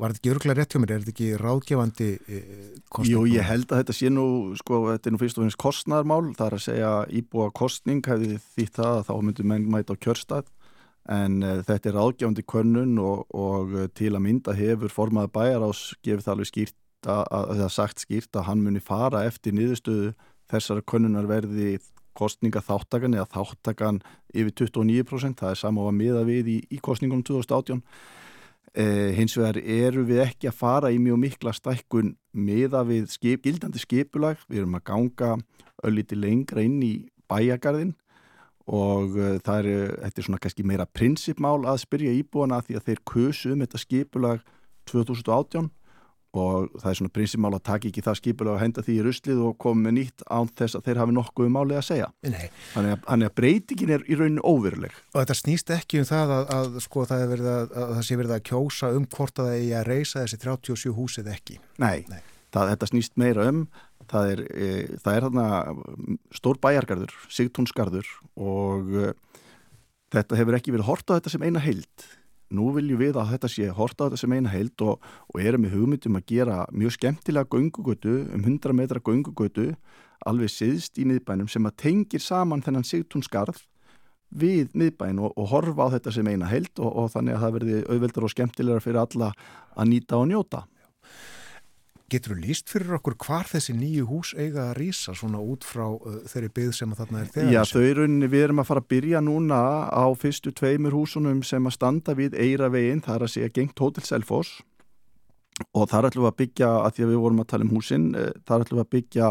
Var þetta ekki örgulega rétt hjá mér? Er þetta ekki ráðgefandi eh, kostning? Jú, ég held að þetta sé nú, sko, þetta er nú fyrst og finnst kostnarmál, það er að segja íbúa kostning hefði því það að þá myndur menn mæta á kjörstað en uh, þetta er ráðgefandi könnun og, og uh, til að mynda hefur formaði bæjar ás gefið það alveg skýrt að, að það sagt skýrt að hann muni fara eftir niðurstöðu þessara könnunar verði kostninga þáttakan eða þáttakan yfir 29%, það er sama á að miða við í, í kostningunum 2018 Eh, hins vegar eru við ekki að fara í mjög mikla stækkun meða við skip, gildandi skipulag. Við erum að ganga ölliti lengra inn í bæjagarðin og eh, það er, þetta er svona kannski meira prinsipmál að spyrja íbúana því að þeir kusu um þetta skipulag 2018 og það er svona prinsipmál að taka ekki það skipulega að henda því í ruslið og koma með nýtt án þess að þeir hafi nokkuð um álið að segja. Þannig að, að breytingin er í rauninu óveruleg. Og þetta snýst ekki um það að, að sko það, að, að það sé verið að kjósa um hvort að það er að reysa þessi 37 húsið ekki. Nei, Nei. Það, þetta snýst meira um það er, e, það er þarna stór bæjargarður, sigtúnsgarður og e, þetta hefur ekki verið hort á þetta sem eina heild nú viljum við að þetta sé horta á þetta sem eina heild og, og erum við hugmyndum að gera mjög skemmtilega göngugötu um 100 metra göngugötu alveg siðst í miðbænum sem að tengir saman þennan sigtúnskarð við miðbæn og, og horfa á þetta sem eina heild og, og þannig að það verði auðveldur og skemmtilegra fyrir alla að nýta og njóta. Getur þú líst fyrir okkur hvar þessi nýju hús eiga að rýsa svona út frá uh, þeirri byggð sem að þarna er þegar? Já, þau eru, við erum að fara að byrja núna á fyrstu tveimur húsunum sem að standa við Eiravegin, það er að segja gengt Hotel Selfos og þar ætlum við að byggja, að því að við vorum að tala um húsin, eh, þar ætlum við að byggja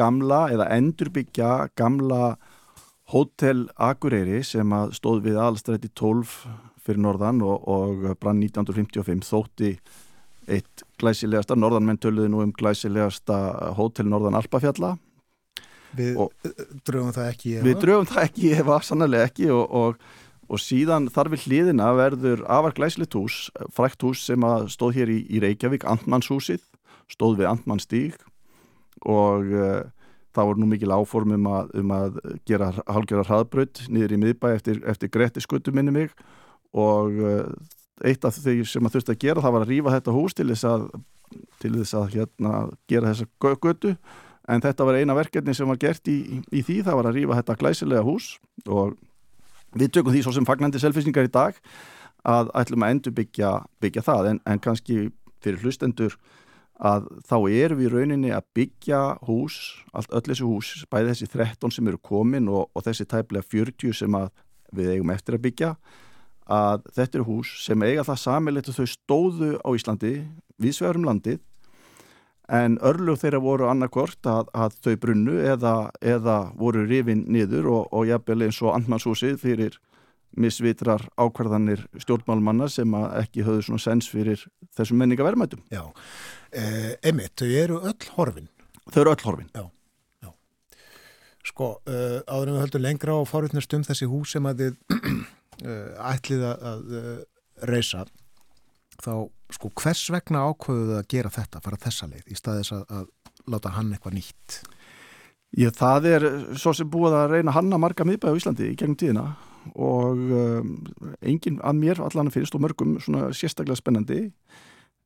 gamla eða endurbyggja gamla Hotel Akureyri sem að stóð við allstrætti 12 fyrir norðan og, og brann 1955 þótti eitt glæsilegasta, norðanmenn töluði nú um glæsilegasta hótel Norðan Alpafjalla. Við og, dröfum það ekki efa? Við dröfum það ekki efa, sannlega ekki og, og, og síðan þar við hlýðina verður afar glæsilegt hús, frækt hús sem stóð hér í, í Reykjavík, Antmannshúsið stóð við Antmannstík og uh, það voru nú mikil áform um að, um að gera halgjörðar hraðbrödd niður í miðbæ eftir, eftir Gretti skuttu minni mig. Og uh, eitt af því sem maður þurfti að gera það var að rýfa þetta hús til þess að, til þess að hérna, gera þessa götu. En þetta var eina verkefni sem var gert í, í, því það var að rýfa þetta glæsilega hús. Og við tökum því svo sem fagnandi selfisingar í dag að ætlum að endur byggja, byggja það. En, en kannski fyrir hlustendur að þá erum við í rauninni að byggja hús, allt öll þessi hús bæði þessi 13 sem eru komin og, og þessi tæplega 40 sem við eigum eftir að byggja að þetta eru hús sem eiga það samilegt að þau stóðu á Íslandi viðsvegarum landið en örlug þeirra voru annarkort að, að þau brunnu eða, eða voru rifin niður og, og jafnvel eins og andmannshúsið fyrir misvitrar ákvarðanir stjórnmálmannar sem ekki höfðu svona sens fyrir þessum menningaverðmætum. Já, eh, emitt, þau eru öll horfin. Þau eru öll horfin. Já, já. Sko, uh, áður en við höldum lengra á fórutnast um þessi hús sem að þið ætlið að uh, reysa þá sko hvers vegna ákvöðuð að gera þetta, fara þessa leið í staðis að, að láta hann eitthvað nýtt? Já, það er svo sem búið að reyna hanna marga miðbæði á Íslandi í gegnum tíðina og um, enginn að mér allan finnst og mörgum svona sérstaklega spennandi.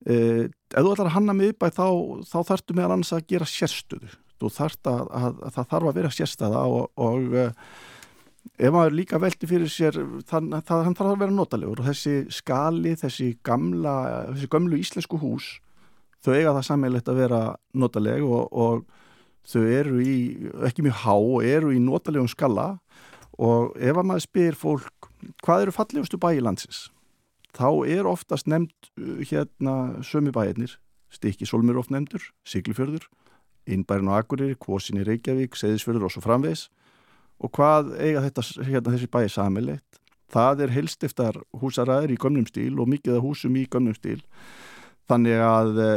Eh, ef þú að hanna miðbæði þá, þá þarftu með annars að gera sérstöðu. Þú þarft að, að, að það þarf að vera sérstöða og, og ef maður líka veldi fyrir sér þann að hann þarf að vera notalegur og þessi skali, þessi gamla þessi gamlu íslensku hús þau eiga það sammeilegt að vera notaleg og, og þau eru í ekki mjög há og eru í notalegum skala og ef að maður spyr fólk hvað eru fallegustu bæilandsins þá er oftast nefnd uh, hérna sömu bæirnir. Stikki Solmur oft nefndur, Siglufjörður Innbærin og Akureyri, Kvosin í Reykjavík Seðisfjörður og svo framvegs og hvað eiga þetta, hérna, þessi bæi samilegt það er helstiftar húsaræður í gömnum stíl og mikið af húsum í gömnum stíl. Þannig að e,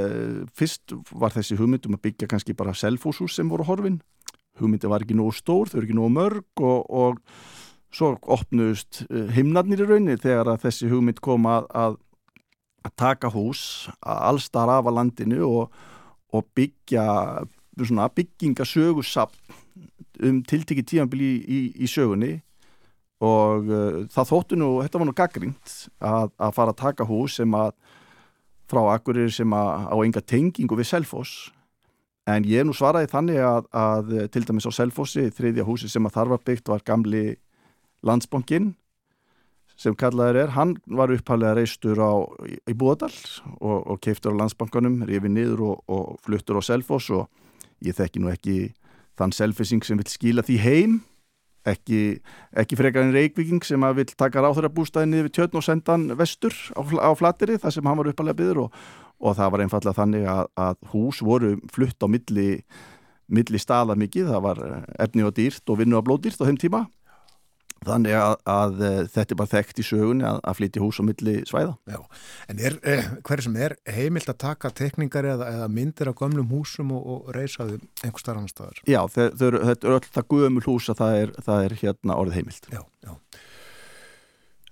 fyrst var þessi hugmyndum að byggja kannski bara selfhúshús sem voru horfin. Hugmyndi var ekki nógu stór, þau eru ekki nógu mörg og, og svo opnust eh, himnarnir í rauninni þegar að þessi hugmynd kom að, að, að taka hús allstar af að landinu og, og byggja byggingasögusapp um tiltikið tímanbili í, í, í sögunni og uh, það þóttu nú, þetta var nú gaggrínt að, að fara að taka hús sem að frá akkurir sem á enga tengingu við Selfoss. En ég nú svaraði þannig að, að til dæmis á Selfossi, þriðja húsi sem að þar var byggt var gamli landsbankin sem kallaður er, hann var upphæflega reistur á, í Búadal og, og keiftur á landsbankanum, rifið niður og, og fluttur á Selfoss og ég þekki nú ekki þann selfising sem vil skila því heim ekki, ekki frekar en Reykvíking sem að vil taka ráþurra bústæði niður við tjötn og senda hann vestur á, á flateri þar sem hann var uppalega byður og, og það var einfallega þannig að, að hús voru flutt á milli, milli staða mikið, það var efni og dýrt og vinnu og blódýrt á þeim tíma Þannig að, að eh, þetta er bara þekkt í sögunni að, að flytja hús á milli svæða. Já, en er, eh, hver sem er heimilt að taka tekningar eða, eða myndir af gömlum húsum og, og reysa þau einhver starf annar staðar? Já, þetta er öll það gömul hús að það er, það er hérna orðið heimilt. Já, já.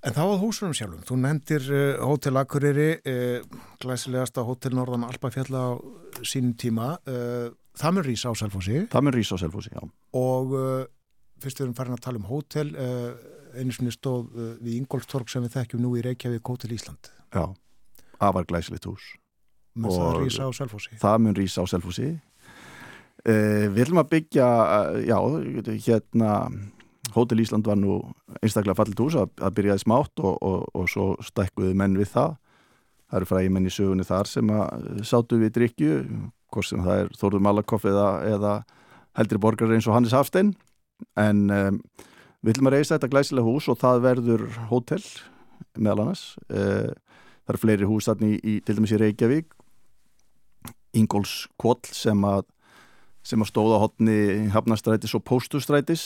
En þá að húsunum sjálfum, þú nefndir uh, Hótel Akureyri, uh, glæsilegasta Hótel Norðan Alpafjalla á sínum tíma, uh, það mun rýsa á Selfossi. Það mun rýsa á Selfossi, já. Og fyrst við erum farin að tala um hótel einu sem stóð við Ingolstorg sem við þekkjum nú í Reykjavík Hótel Ísland. Já, afar glæsilegt hús. Men það rýsa á Selfossi. Það mun rýsa á Selfossi. Við viljum að byggja, já, hérna Hótel Ísland var nú einstaklega fallit hús að, að byrjaði smátt og, og, og svo stækkuði menn við það. Það eru fræði menn í sögunni þar sem að sátu við drikju, hvort sem það er Þórður Malakoff eða, eða heldri borgar eins og Hannes Hafstein. En um, við viljum að reysa þetta glæsilega hús og það verður hótel meðal annars. Uh, það eru fleiri hús þarna í, til dæmis í Reykjavík. Ingóls Kvoll sem að sem að stóða hodni Hafnastrætis og Póstustrætis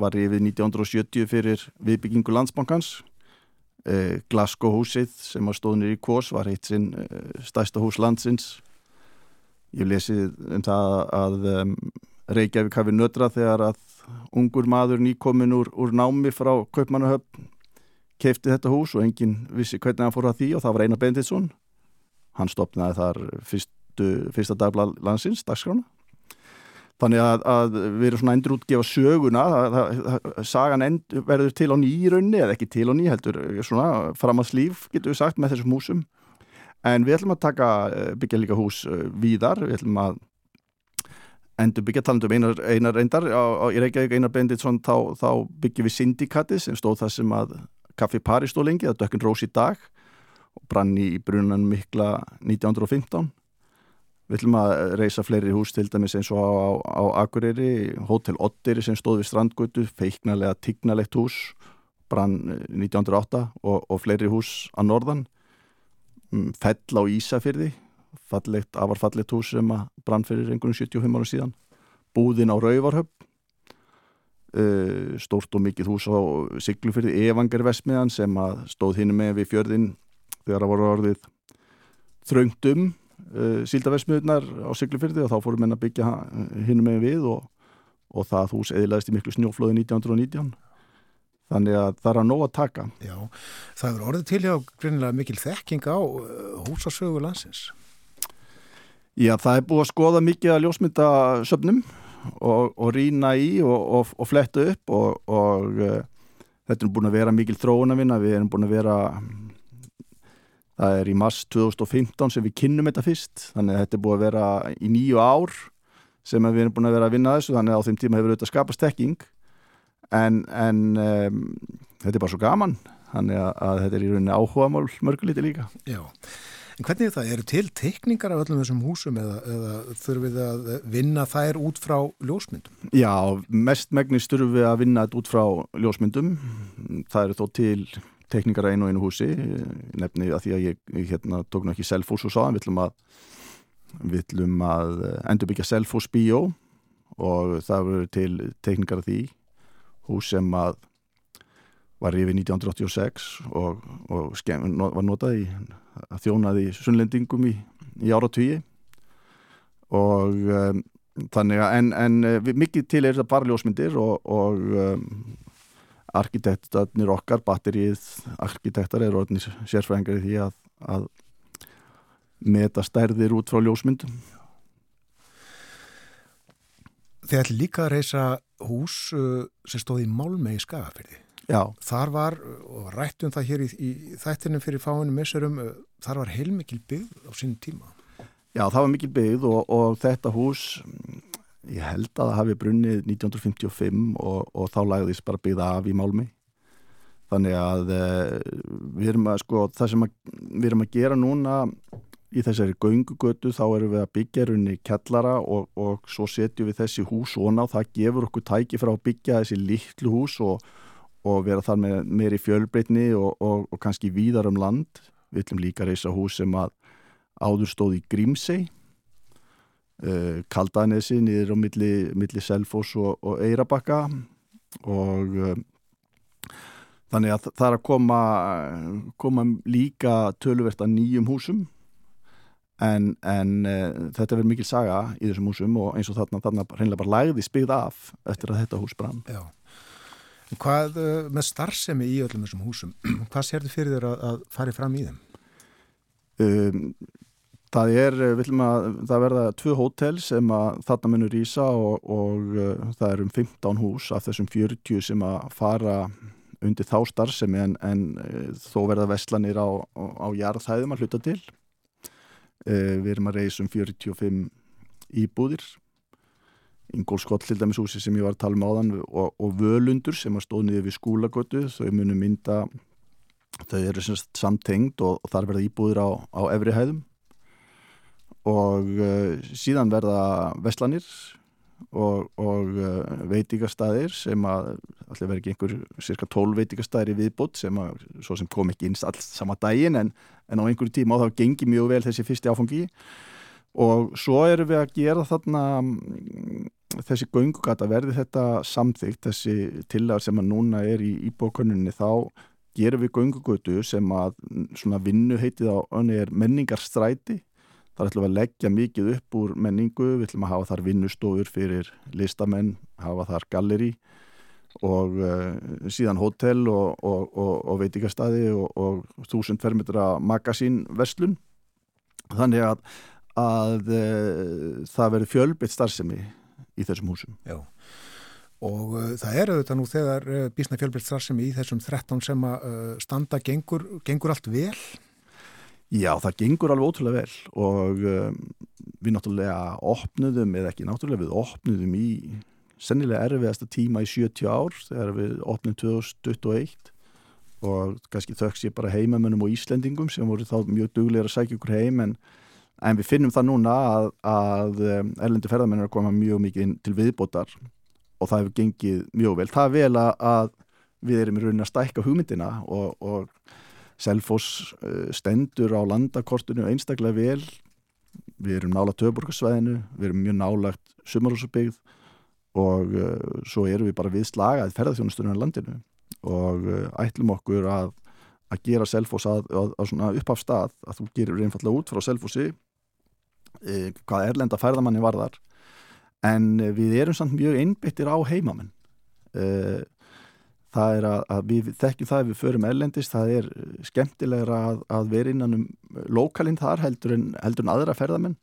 var yfir 1970 fyrir viðbyggingu landsbankans eh, Glasgow húsið sem að stóðnir í Kós var eitt sinn eh, stærsta hús landsins ég lesið um það að um, Reykjavík hafi nötra þegar að ungur maður nýkomin úr, úr námi frá Kaupmannahöfn keifti þetta hús og enginn vissi hvernig hann fór að því og það var Einar Benditsson hann stopnaði þar fyrstu, fyrsta dagblad landsins, dagskrána Þannig að, að við erum svona endur útgefa söguna, að, að, sagan end, verður til á nýjirunni eða ekki til á ný heldur, svona fram að slíf getur við sagt með þessum húsum. En við ætlum að taka, eh, byggja líka hús eh, víðar, við ætlum að endur byggja talandum einar, einar reyndar, á, á, í Reykjavík einar Benditsson þá, þá byggjum við Syndikati sem stóð það sem að Kaffi Paris stóð lengi, það dökkun rós í dag og branni í brunan mikla 1915 Við ætlum að reysa fleiri hús til dæmis eins og á, á, Akureyri, Hotel Otteri sem stóð við strandgötu, feiknarlega tignalegt hús, brann 1908 og, og fleiri hús að norðan, mm, fell á Ísafyrði, fallegt, afarfallegt hús sem að brann fyrir einhvern 75 ára síðan, búðin á Rauvarhöpp, uh, stórt og mikið hús á Siglufyrði, Evangervesmiðan sem að stóð hinn með við fjörðin þegar það voru orðið þraungdum, uh, síldaversmiðunar á Siglufyrði og þá fórum henn að byggja hinn með við og, og það hús eðlaðist í miklu snjóflóði 1919 þannig að það er að nóg að taka. Já, það er orðið til hjá greinilega mikil þekking á húsasögu landsins Já, það er búið að skoða mikið að ljósmynda söpnum og, og rína í og, og, og fletta upp og uh, þetta er búin að vera mikil þróunarvinna, við erum búin að vera Það er í mars 2015 sem við kynnum þetta fyrst, þannig að þetta er búið að vera í nýju ár sem við erum búin að vera að vinna þessu, þannig að á þeim tíma hefur auðvitað skapast tekking, en, en um, þetta er bara svo gaman, þannig að, að þetta er í rauninni áhuga mál mörgulíti líka. Já, en hvernig er það? Eru til tekningar af öllum þessum húsum eða, eða þurfum við að vinna þær út frá ljósmyndum? Já, mest megnist þurfum við að vinna þetta út frá ljósmyndum, það eru þó til tekningar einu og einu húsi nefni að því að ég, ég hérna, tók náttúrulega ekki Selfos og ætlum að við ætlum að endur byggja Selfos bíó og það verður til tekningar af því hús sem að var yfir 1986 og, og skem, var notað í að þjónaði sunnlendingum í, í ára tíu og um, þannig að en, en mikið til er þetta bara ljósmyndir og, og um, arkitektarnir okkar, batterið arkitektar eru orðinir sérfræðingar í því að, að meta stærðir út frá ljósmyndum Þið ætli líka að reysa hús uh, sem stóði í Málmei í Skagafyrði Já. Þar var, og rættum það hér í, í þættinu fyrir fáinu missurum, þar var heilmikil byggð á sínum tíma. Já, það var mikil byggð og, og þetta hús, ég held að það hafi brunnið 1955 og, og þá lagðist bara byggða af í Málmi. Þannig að við erum að, sko, það sem að, við erum að gera núna í þessari göngugötu þá erum við að byggja runni kellara og, og svo setjum við þessi hús og ná það gefur okkur tæki frá að byggja þessi litlu hús og, og vera þar með meiri fjölbreytni og, og kannski víðar um land. Við ætlum líka að reysa hús sem að áður stóð í Grímsei uh, Kaldanesi niður á milli, milli Selfos og Eirabakka og uh, þannig að það er að koma, koma líka töluvert að nýjum húsum. En, en uh, þetta verður mikil saga í þessum húsum og eins og þarna, þarna reynilega bara lagði spigð af eftir að þetta hús brann. Já. Hvað uh, með starfsemi í öllum þessum húsum, hvað sér þið fyrir þér að, að fari fram í þeim? Um, það er, eh, við viljum að það verða tvö hótel sem að þarna munur rýsa og, og uh, það er um 15 hús af þessum 40 sem að fara undir þá starfsemi en, en þó verða vestlanir á, á, á jarðhæðum að hluta til Uh, við erum að reysa um 45 íbúðir Ingólskott til dæmis húsi sem ég var að tala um áðan og, og völundur sem að stóð niður við skúlagötu þau munum mynda þau eru semst samtengd og, og þar verða íbúðir á, á efri hæðum. Og uh, síðan verða veslanir og, og uh, veitingastæðir sem að allir verði ekki einhver cirka 12 veitingastæðir í viðbútt sem að svo sem kom ekki inn alls sama daginn en, en á einhverju tíma og það gengi mjög vel þessi fyrsti áfangi og svo erum við að gera þarna þessi göngugata verði þetta samþygt þessi tillagar sem að núna er í íbókunninni þá gerum við göngugötu sem að svona vinnu heitið á önni er menningarstræti. Þar ætlum við að leggja mikið upp úr menningu, við ætlum að hafa þar vinnustofur fyrir listamenn, hafa þar galleri og uh, síðan hótel og, og, og, og veitikastæði og þúsund fermetra magasín vestlun þannig að, að uh, það veri fjölbeitt starfsemi í þessum húsum. Já. Og uh, það er auðvitað nú þegar bísna fjölbeitt starfsemi í þessum 13 sem að standa gengur, gengur allt vel? Já, það gengur alveg ótrúlega vel og við náttúrulega opnuðum, eða ekki náttúrulega við opnuðum í sennilega erfiðasta tíma í 70 ár þegar við opnum 2021 og kannski þauks ég bara heimamönnum og Íslendingum sem voru þá mjög duglega að sækja ykkur heim en, en við finnum það núna að, að um, erlendi ferðamenn er að koma mjög mikið til viðbótar og það hefur gengið mjög vel. Það er vel að við erum í raunin að stækka hugmyndina og, og Selfoss eh, stendur á landakortinu einstaklega vel við erum nála töfborgarsvæðinu við erum mjög nálagt sumarhúsabygð og uh, svo erum við bara við slagað ferðarþjónustunum í landinu og uh, ætlum okkur að, að gera Selfoss að, að, að svona upp af stað að þú gerir einfallega út frá Selfossi uh, hvað erlenda ferðamanni varðar en við erum samt mjög einbyttir á heimamenn. Og það er að, að við þekkjum það ef við förum ellendist, það er skemmtilegra að, að vera innan um lokalinn þar heldur en, heldur en aðra ferðamenn.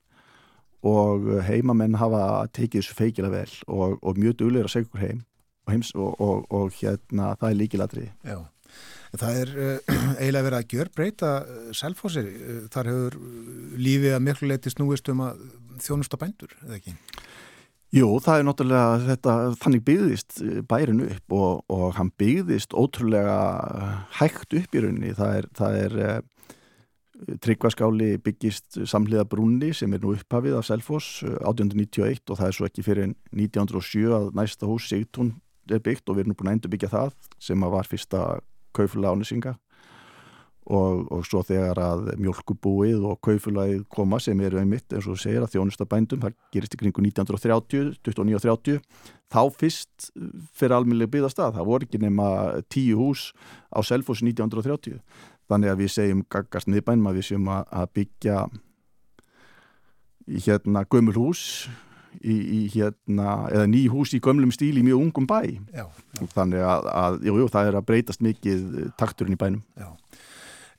Og heimamenn hafa tekið þessu feikila vel og, og mjög duglegur að segja okkur heim og, heims, og, og hérna það er líkiladri Já, það er uh, eiginlega verið að gjör breyta uh, selfhósir, uh, þar hefur lífið að miklu leiti snúist um að þjónusta bændur, eða ekki? Jú, það er náttúrulega þetta, þannig byggðist bærin upp og, og hann byggðist ótrúlega hægt upp í rauninni. Það er, það er eh, tryggvaskáli byggist samhliða brúnni sem er nú upphafið af Selfoss 1891 og það er svo ekki fyrir 1907 að næsta hús Sigtún er byggt og við erum nú búin að endur byggja það sem var fyrsta kaufulega ánisinga og, og svo þegar að mjölkubúið og kaufulagið koma sem eru einmitt eins og segir að þjónustabændum það gerist í kringu 1930, 29 og 30 þá fyrst fyrir alminlega byggðast að, það voru ekki nema tíu hús á Selfos 1930 þannig að við segjum gaggast niðbænum að við segjum að byggja hérna gömul hús Í, í hérna, eða ný hús í gömlum stíl í mjög ungum bæ já, já. þannig að, að jú, jú, það er að breytast mikið takturinn í bænum Já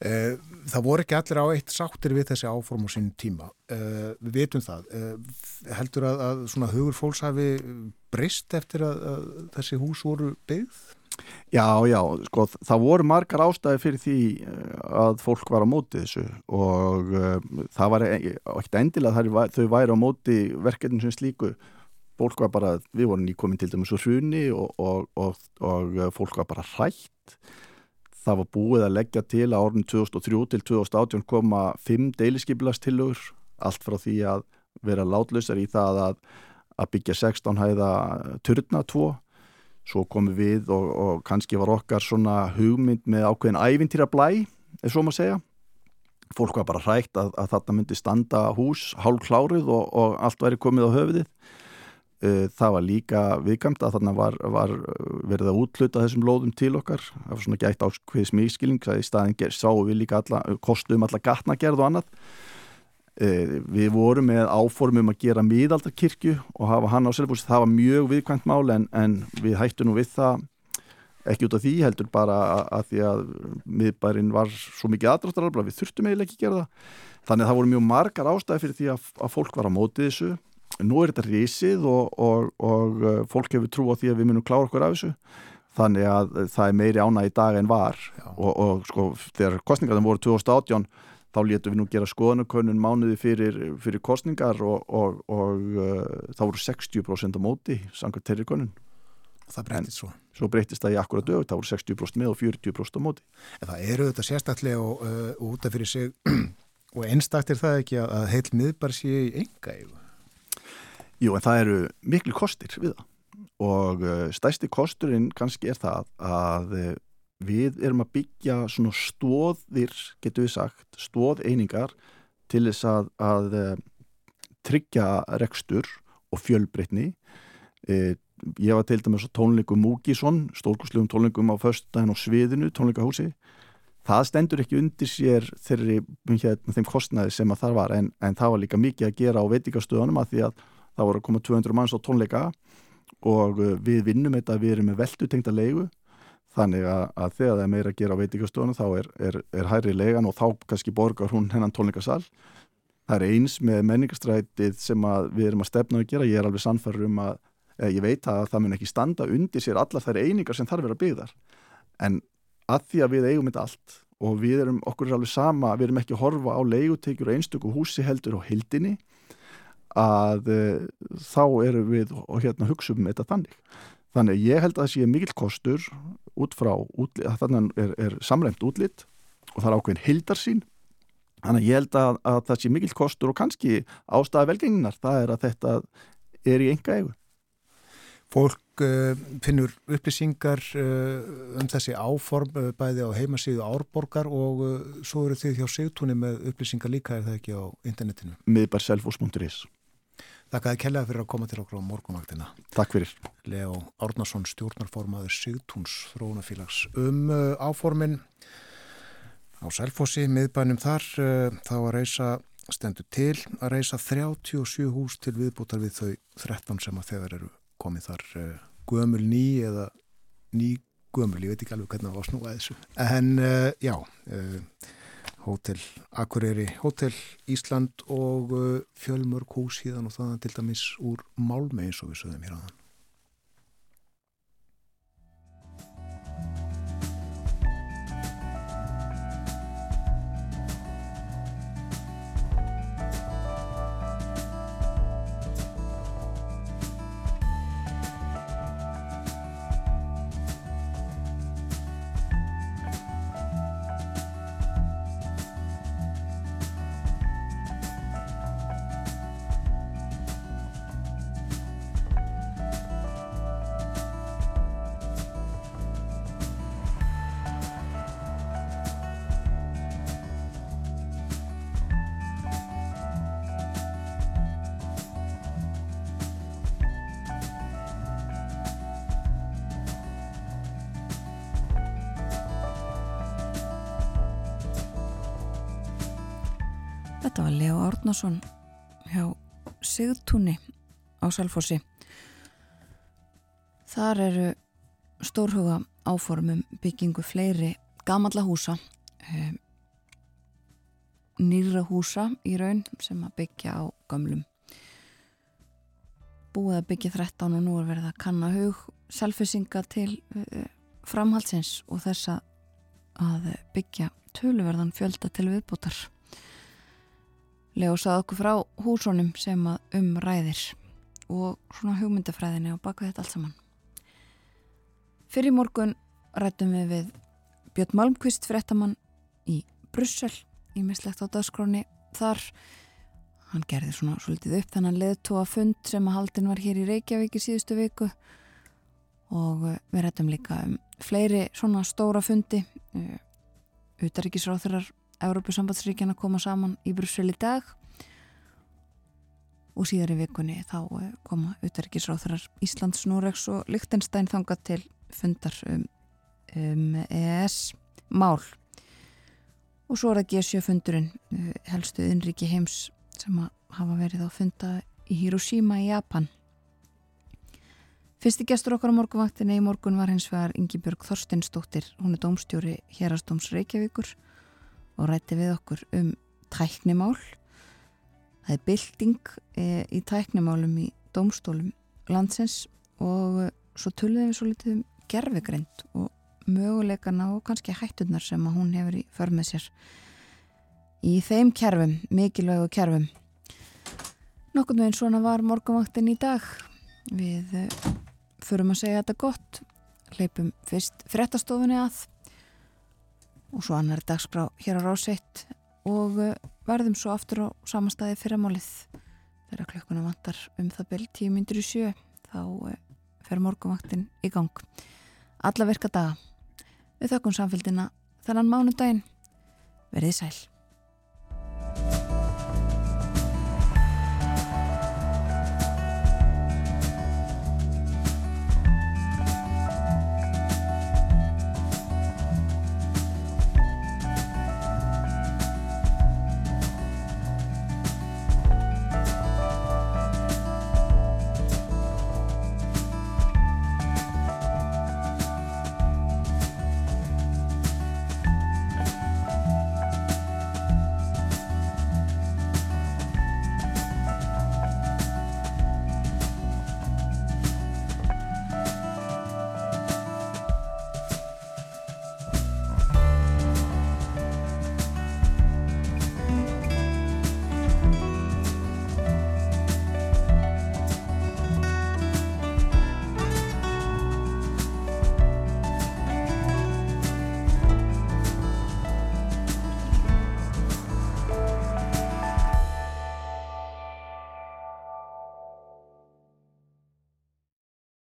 Eh, það voru ekki allir á eitt sáttir við þessi áform á sínum tíma. Eh, við veitum það. Eh, heldur að, að svona hugur fólks hafi brist eftir að, að þessi hús voru byggð? Já, já, sko, það voru margar ástæði fyrir því eh, að fólk var á móti þessu og uh, það var e, ekkert endilega að þau væri á móti verkefnum sem slíku. Fólk var bara, við vorum nýkomin til dæmis úr hruni og, og, og, og fólk var bara hrætt. Það var búið að leggja til að orðin 2003 til 2018 koma 5 deiliskypilastillugur allt frá því að vera látlausar í það að, að byggja 16 hæða turna 2 svo komum við og, og kannski var okkar svona hugmynd með ákveðin ævintýra blæ, er svo maður að segja. Fólk var bara hrægt að, að þarna myndi standa hús, hálf klárið og, og allt væri komið á höfuðið. Uh, það var líka viðkvæmt að þarna var, var verið að útluta þessum lóðum til okkar. Það var svona gætt áskveðis mýskilning það í staðin sáum við líka alla, kostum alla gatnagerð og annað við vorum með áformum að gera miðaldarkirkju og hafa hann á Selfossi, það var mjög viðkvæmt mál en, en við hættum nú við það ekki út af því heldur bara að, því að miðbærin var svo mikið aðdraftaralbla við þurftum eiginlega ekki gera það. Þannig að það voru mjög margar ástæði fyrir því að, að fólk var á mótið þessu. Nú er þetta risið og, og, og eh, fólk hefur trú á því að við munum klára okkur af þessu. Þannig að það er meiri ána í dag en var. Og, og sko þegar kostningarna voru 2018 þá létum við nú gera skoðanakönnun mánuði fyrir, fyrir kostningar og, og, og uh, þá voru 60% á móti sangar terrikönnun Það breytist svo. Svo breytist það í akkurat dög, það voru 60% með og 40% á móti. En Það eru þetta sérstaklega og uh, út af fyrir sig og einstaktir það ekki að heil miðbar sé í enga eigu Jú en það eru miklu kostir við það. Og uh, stæsti kosturinn kannski er það að uh, við erum að byggja svona stóðir, getur við sagt, stóð einingar til þess að, að uh, tryggja rekstur og fjölbreytni. Uh, ég var til dæmis tónleikum Múkísson, stórkurslegum tónleikum á föstudaginn á sviðinu, tónleikahúsi. Það stendur ekki undir sér þeirri, hérna, þeim kostnaði sem að það var en, en það var líka mikið að gera á veitikastöðunum að því að það voru að koma 200 manns á tónleika og uh, við vinnum þetta, við erum með veldutengta leigu þannig að, að þegar það er meira að gera á veitingastofunum þá er, er, er hærri legan og þá kannski borgar hún hennan tónleikasal. Það er eins með menningastrætið sem við erum að stefna að gera. Ég er alveg sannfærður um að ég veit að það mun ekki standa undir sér allar þær einingar sem þarf vera byggðar. En að því að við eigum þetta allt og við erum okkur er alveg sama við erum ekki að horfa á leigutekjur og einstöku húsi heldur og hildinni að uh, þá erum við og hérna hugsa um þetta þannig Þannig ég held að það sé mikill kostur út frá, útlit, þannig er, er samræmt útlitt og það er ákveðin hildarsýn. Þannig ég held að, að það sé mikill kostur og kannski ástæða velgenginar, það er að þetta er í enga eigu. Fólk uh, finnur upplýsingar uh, um þessi áform uh, bæði á heimasíðu árborgar og svo eru þið hjá sigtúni með upplýsingar líka er það ekki á internetinu? Miðbarselfos.is Þakka þið kellaði fyrir að koma til okkur á morgunvaktina. Takk fyrir. Leo Árnason, stjórnarformaður Sigtúns frónafélags um uh, áformin á Selfossi, miðbænum þar, uh, þá að reysa stendur til að reysa 37 hús til viðbútar við þau 13 sem að þegar eru komið þar uh, gömul ný eða ný gömul, ég veit ekki alveg hvernig það var snúið þessu. En uh, já, uh, Hótel Akureyri, Hótel Ísland og uh, fjölmörg hús híðan og þaðan til dæmis úr Málmei eins og við sögum hér á Árnason hjá Sigtúni á Salfossi. Þar eru stórhuga áformum byggingu fleiri gamalla húsa, eh, nýra húsa í raun sem að byggja á gamlum. Búið að byggja 13 og nú er verið að kanna hug selfisinga til eh, framhaldsins og þess að byggja töluverðan fjölda til viðbútar. Leo sað okkur frá húsónum sem að umræðir og svona hugmyndafræðinni og baka þetta allt saman. Fyrir morgun rættum við við Björn Malmqvist frettamann í Brussel í mislegt á dagskráni þar hann gerði svona svolítið upp þannig að leðtóa fund sem að haldin var hér í Reykjavík í síðustu viku og eh, við rættum líka um fleiri svona stóra fundi Utaríkisráþurar Európusambandsríkjana koma saman í Brussel í dag og síðar í vikunni þá eh, koma Utaríkisráþurar Íslands, Núreks og Lichtenstein þanga til fundar um, um EES mál. Og svo er það G7 fundurinn eh, helstu innriki heims sem hafa verið á funda í Hiroshima í Japan. Fyrsti gestur okkar á morgunvaktinni í morgun var hins vegar Ingi Björg Þorsteinsdóttir, hún er dómstjóri hérastóms Reykjavíkur og rætti við okkur um tæknimál. Það er bylting e, í tæknimálum í dómstólum landsins og e, svo tulluðum við svo litið um gerfigreind og möguleikana og kannski hættunar sem að hún hefur í förmið sér. Í þeim kerfum, mikilvægu kerfum. Nokkurnu einn svona var morgunvaktin í dag við e, förum að segja þetta gott hleypum fyrst frettastofunni að og svo annar dagskrá hér á ráseitt og eh, verðum svo aftur á samastæði fyrramálið þegar klukkuna vantar um það byrj tíu myndur í sjö þá eh, fer morgunvaktin í gang. Alla virka daga. Við þökkum samfélgina þannan mánudaginn. Verið sæl